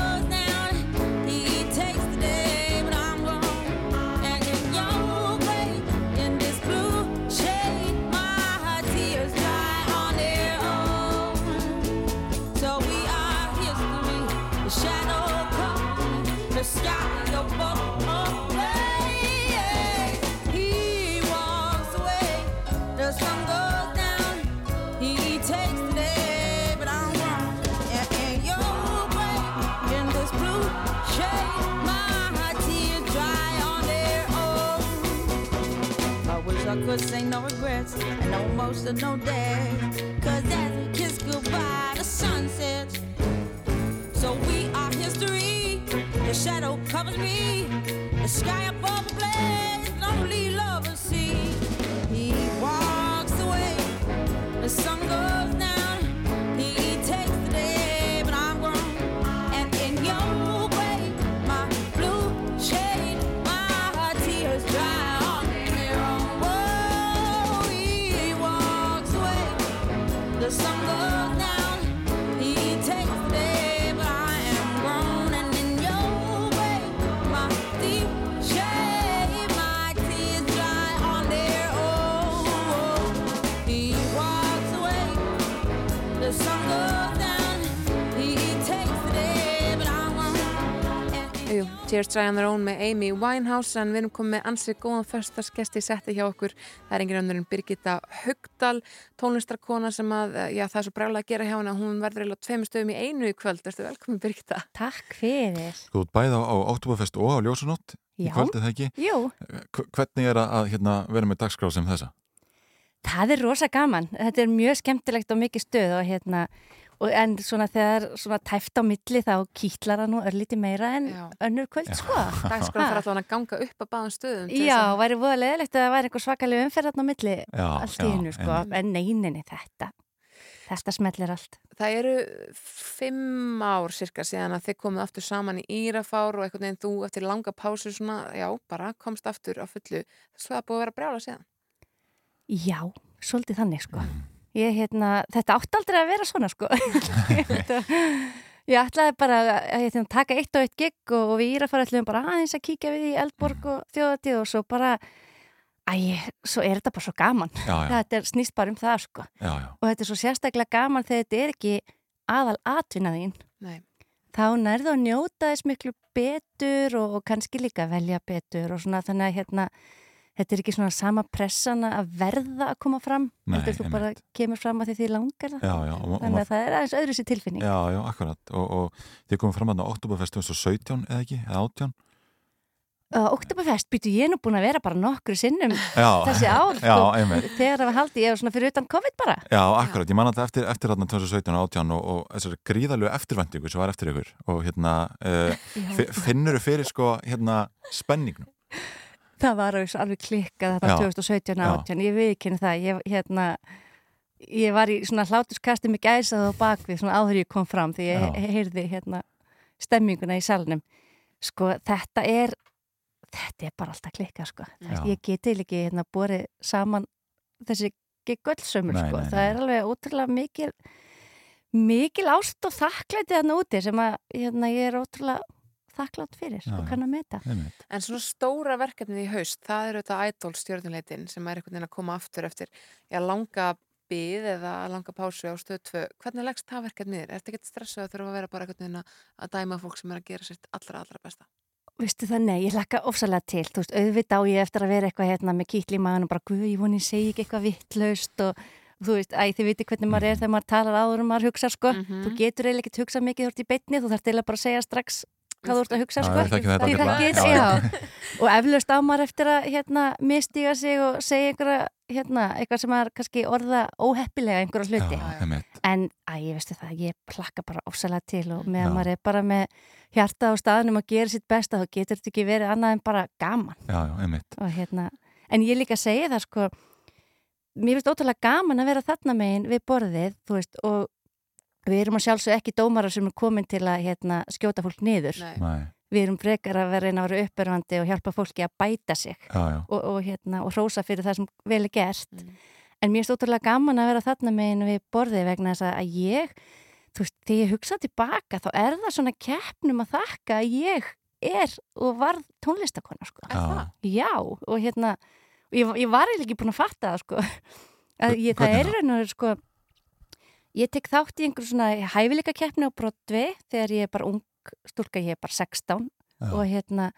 could say no regrets and no emotional day. Cause as we kiss goodbye, the sun sets. So we are history. The shadow covers me. The sky above a blaze, lonely lovers see. He walks away. The sun Tears Dry on Their Own með Amy Winehouse en við erum komið með ansið góðan förstasgesti setti hjá okkur. Það er engin önnur en Birgitta Hugdal, tónlistarkona sem að, já það er svo brála að gera hjá hana, hún verður eiginlega tveimur stöðum í einu í kvöld. Erstu velkomin Birgitta? Takk fyrir. Þú ert bæði á, Óttúbafest og á Ljósunótt í kvöld, eða ekki? Jú, H- Hvernig er að, að hérna, vera með dagskrá sem þessa? það er rosa gaman. Þetta er mjög skemmtilegt og mikið stöð og hérna, og en svona þegar svona tæft á milli þá kýtlar það nú örlítið meira en önnur kvöld, sko. Ha. þarf allavega að ganga upp að báðum stöðum. Já, þess að- væri voða leðilegt að það væri einhver svakalega umferðarn á milli Já, allt í já, hennu, sko. einmitt. En neyninni þetta, þetta smellir allt. Það eru fimm ár cirka síðan að þið komið aftur saman í Írafár og einhvern veginn þú eftir langa pásu svona, já, bara komst aftur á fullu. Svo það er búið að vera brjála síðan. Já, svolítið þannig sko. Ég, hérna, þetta átti aldrei að vera svona sko. Þetta- ég ætlaði bara að hérna, taka eitt og eitt gig og, og við íra fara ætlaðum bara aðeins að kíkja við í Eldborg og þjóðatíð og svo bara, æ, svo er þetta bara svo gaman. Já, já. Þetta er snýst bara um það sko. Já, já. Og þetta er svo sérstaklega gaman þegar þetta er ekki aðal atvinnaðín. Nei. Þá nærðu að njóta þess miklu betur og, og kannski líka velja betur og svona þannig að hérna þetta er ekki svona sama pressana að verða að koma fram Nei, heldur þú bara kemur fram að því því langar það? Já, já, og- þannig maður- að það er aðeins öðru sér tilfinning. Já, já, akkurat. Og, og þið komum fram að Oktoberfest 2017 eða ekki, eða 18 Uh, Oktoberfest býtu ég er nú búin að vera bara nokkru sinnum Já, þessi ár sko, þegar það var haldið, ég var svona fyrir utan COVID bara. Já, akkurat, ég man að eftir, eftir hérna 2017 og 18 og, og þessari gríðalegu eftirvæntingu sem var eftir ykkur og hérna uh, finnur þú fyrir sko hérna það var alveg klikkað þetta Já. 2017 Já. 18, ég viðkynni það ég, hérna, ég var í svona hlátuskasti með gæsað og bakvið svona áður ég kom fram því ég Já. he heyrði hérna stemminguna í salnum sko þetta er þetta er bara alltaf klikkað sko Já. Ég geti ekki hérna borið saman þessi gullsömmur Nei, sko nei, það er alveg ótrúlega mikil mikil ást og þakklæti þarna úti sem að hérna, ég er ótrúlega þakklátt fyrir Já, og kann að meta En svona stóra verkefnið í haust, það eru þetta idol stjórnuleitin sem er einhvern veginn að koma aftur eftir já, langa byð eða langa pásu á stöð 2. Hvernig leggst það verkefnið þér? Er þetta ekkert stressuð að þurfa að vera bara einhvern veginn að- að dæma fólk sem er að gera sitt allra, allra besta? Vistu það, nei, ég hlakka ofsalega til, þú veist, auðvitað á ég eftir að vera eitthvað hérna með kýtli í maðan og bara, guð, ég voni, ég segi ekki eitthvað vittlaust og þú veist, æ, þið viti hvernig maður er þegar maður talar áður og maður hugsa, sko, þú getur eiginlega ekkert hugsað mikið þú ert í beinni, þú þarf eiginlega bara að segja strax hvað þú ert að hugsa, sko. og eflaust á maður eftir að, hérna, mistiga sig og segja einhverja, hérna, eitthvað sem maður kannski orða óheppilega einhverja hluti. Já. En, æ, ég veistu það, ég plakka bara ofsalega til og meðan maður er bara með hjarta á staðnum að gera sitt besta þá getur þetta ekki verið annað en bara gaman. Já, og hérna, en ég líka segi það sko mér finnst ótrúlega gaman að vera þarna megin við borðið, veist, og við erum að sjálfsög ekki dómarar sem er komin til að hérna, skjóta fólk niður Nei. Nei. við erum frekar að vera einn að vera uppörfandi og hjálpa fólki að bæta sig Já, já. Og, og, hérna, og hrósa fyrir það sem vel er gert en mér finnst ótrúlega gaman að vera þarna megin við borðið vegna þess að ég þú veist, þegar ég hugsa tilbaka þá er það svona keppnum að þakka að ég er og varð tónlistakona sko. Já. Já, og hérna og ég, ég var eiginlega ekki búin að fatta það sko. að ég, það er og veru, sko ég tek þátt í einhver svona hæfileika keppni á Broadway þegar ég er bara ung stúlka, ég er bara 16 Já. og hérna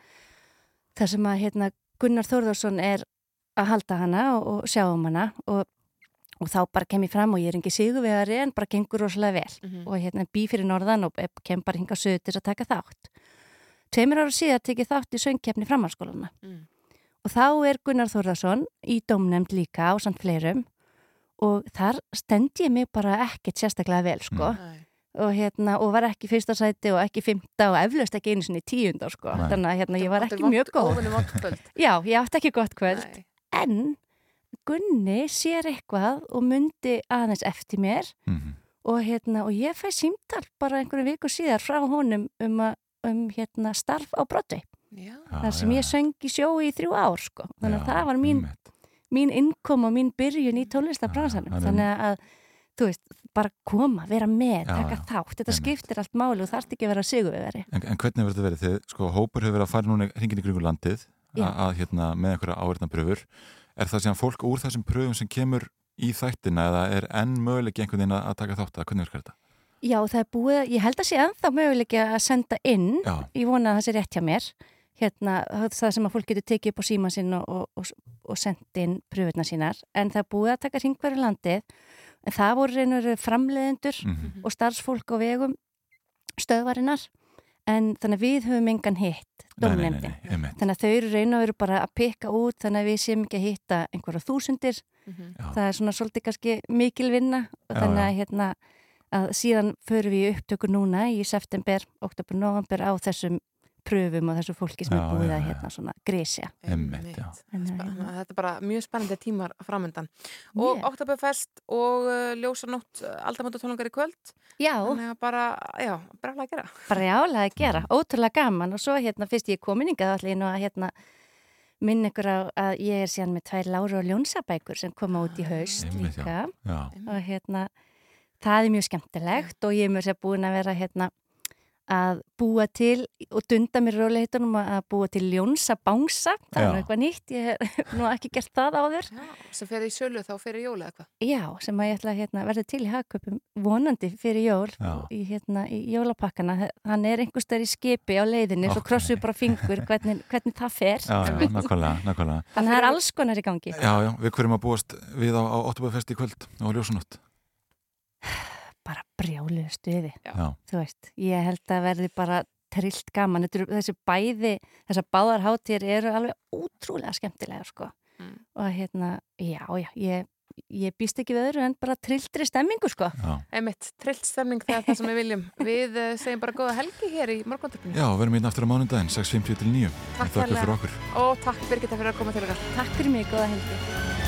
það sem að hérna, Gunnar Þórðarsson er að halda hana og, og sjá um hana og, og þá bara kem ég fram og ég er engi sigurvegari en bara gengur rosalega vel Mhm. og hérna bý fyrir norðan og kem bara hinga söður til að taka þátt Tveimur ára síðar tekið þátt í söngkeppni framhalskólana Mm. og þá er Gunnar Þórðarsson í dómnefnd líka á samt fleirum og þar stend ég mig bara ekkert sérstaklega vel sko og, hérna, og var ekki fyrsta sæti og ekki fymta og eflaust ekki einu sinni tíunda sko. Nei. þannig að hérna, ég var ekki mjög góð. Já, ég átti ekki gott kvöld en Gunni sér eitthvað og myndi aðeins eftir mér Mhm. og, hérna, og ég fæ símtal bara einhverju viku síðar frá honum um, að, um hérna, starf á Broadway Já. þar sem ég söng í sjó í þrjú ár sko. þannig að það var mín, mín innkom og mín byrjun í tónlistabransanum það er- þannig að þú veist, bara koma, vera með, Já, taka þátt þetta skiptir allt máli og þarf ekki að vera sigurvegari En, en hvernig verður þetta verið? Þið, sko, hópur hefur verið að fara núna hringin í kringu landið að, hérna, með einhverja áverðnapröfur. Er það síðan fólk úr þessum pröfum sem kemur í þættina eða er enn möguleik einhvern veginn að, taka þátt að hvernig virkar þetta? Já, það er búið, ég held að sé ennþá möguleiki að senda inn, Já. ég vona að það sé rétt hjá mér, hérna, það sem að fólk getur tekið upp á síma sinn og, og, og, og sendt inn pröfurna sínar, en það búið að taka hringverju landið, en það voru reynur framleiðendur Mhm. og starfsfólk á vegum stöðvarinnar, en þannig að við höfum engan hitt, einmitt. Þannig að þau eru raun og veru bara að pikka út, þannig að við séum ekki að hitta einhverja þúsundir, Mhm. það er svona svolítið kannski mikil vinna og Já, þannig að hérna að síðan förum við í upptöku núna í september, oktober, november á þessum pröfum og þessu fólki sem Já, er búið já, að hérna svona grísja. Hérna, Þetta er bara mjög spennandi tímar framöndan. Og Yeah. Oktoberfest og uh, ljósanótt aldamönda tónlingar í kvöld. Já. Þannig að bara, já, bara að gera. bara jálega að gera, ótrúlega gaman og svo hérna fyrst ég komin yngað allir nú að hérna minn ykkur á að ég er síðan með tvær Láru og Ljónsabækur sem koma út í haust Einmitt, já. líka Já. og hérna það er mjög skemmtilegt og ég er mjög sér búin að vera hérna að búa til og dunda mér róleitunum að búa til ljónsa bánsa, það Já. er eitthvað nýtt ég hef nú ekki gert það áður Já, sem fer í sölu þá fer í jóla eða hvað Já, sem að ég ætla að hérna, verða til í hagköpum vonandi fyrir jól Já. í, hérna, í jólapakkana hann er einhvers þar í skipi á leiðinni svo krossum við bara fingur hvernig, hvernig það fer Já, nákvæmlega, nákvæmlega. Þannig að það er alls konar í gangi Já, já, við hverjum að búast við á, á Óttubæðfesti í kvöld og ljósunótt. Bara brjálu stuði Já. þú veist, ég held að verði bara trillt gaman, Þetta eru- þessi bæði þessar báðar hátir eru alveg útrúlega skemmtilega sko Mm. og hérna, já, já ég, ég býst ekki við öðru en bara trilltri stemmingu sko Já. Einmitt, trillt stemning það er það sem við viljum Við uh, segjum bara góða helgi hér í morgundarpinu Já, við erum hérna aftur á mánundaginn, 6.50 til 9. Takk fyrir okkur. Og takk Birgitta fyrir að koma til okkar Takk fyrir mig, góða helgi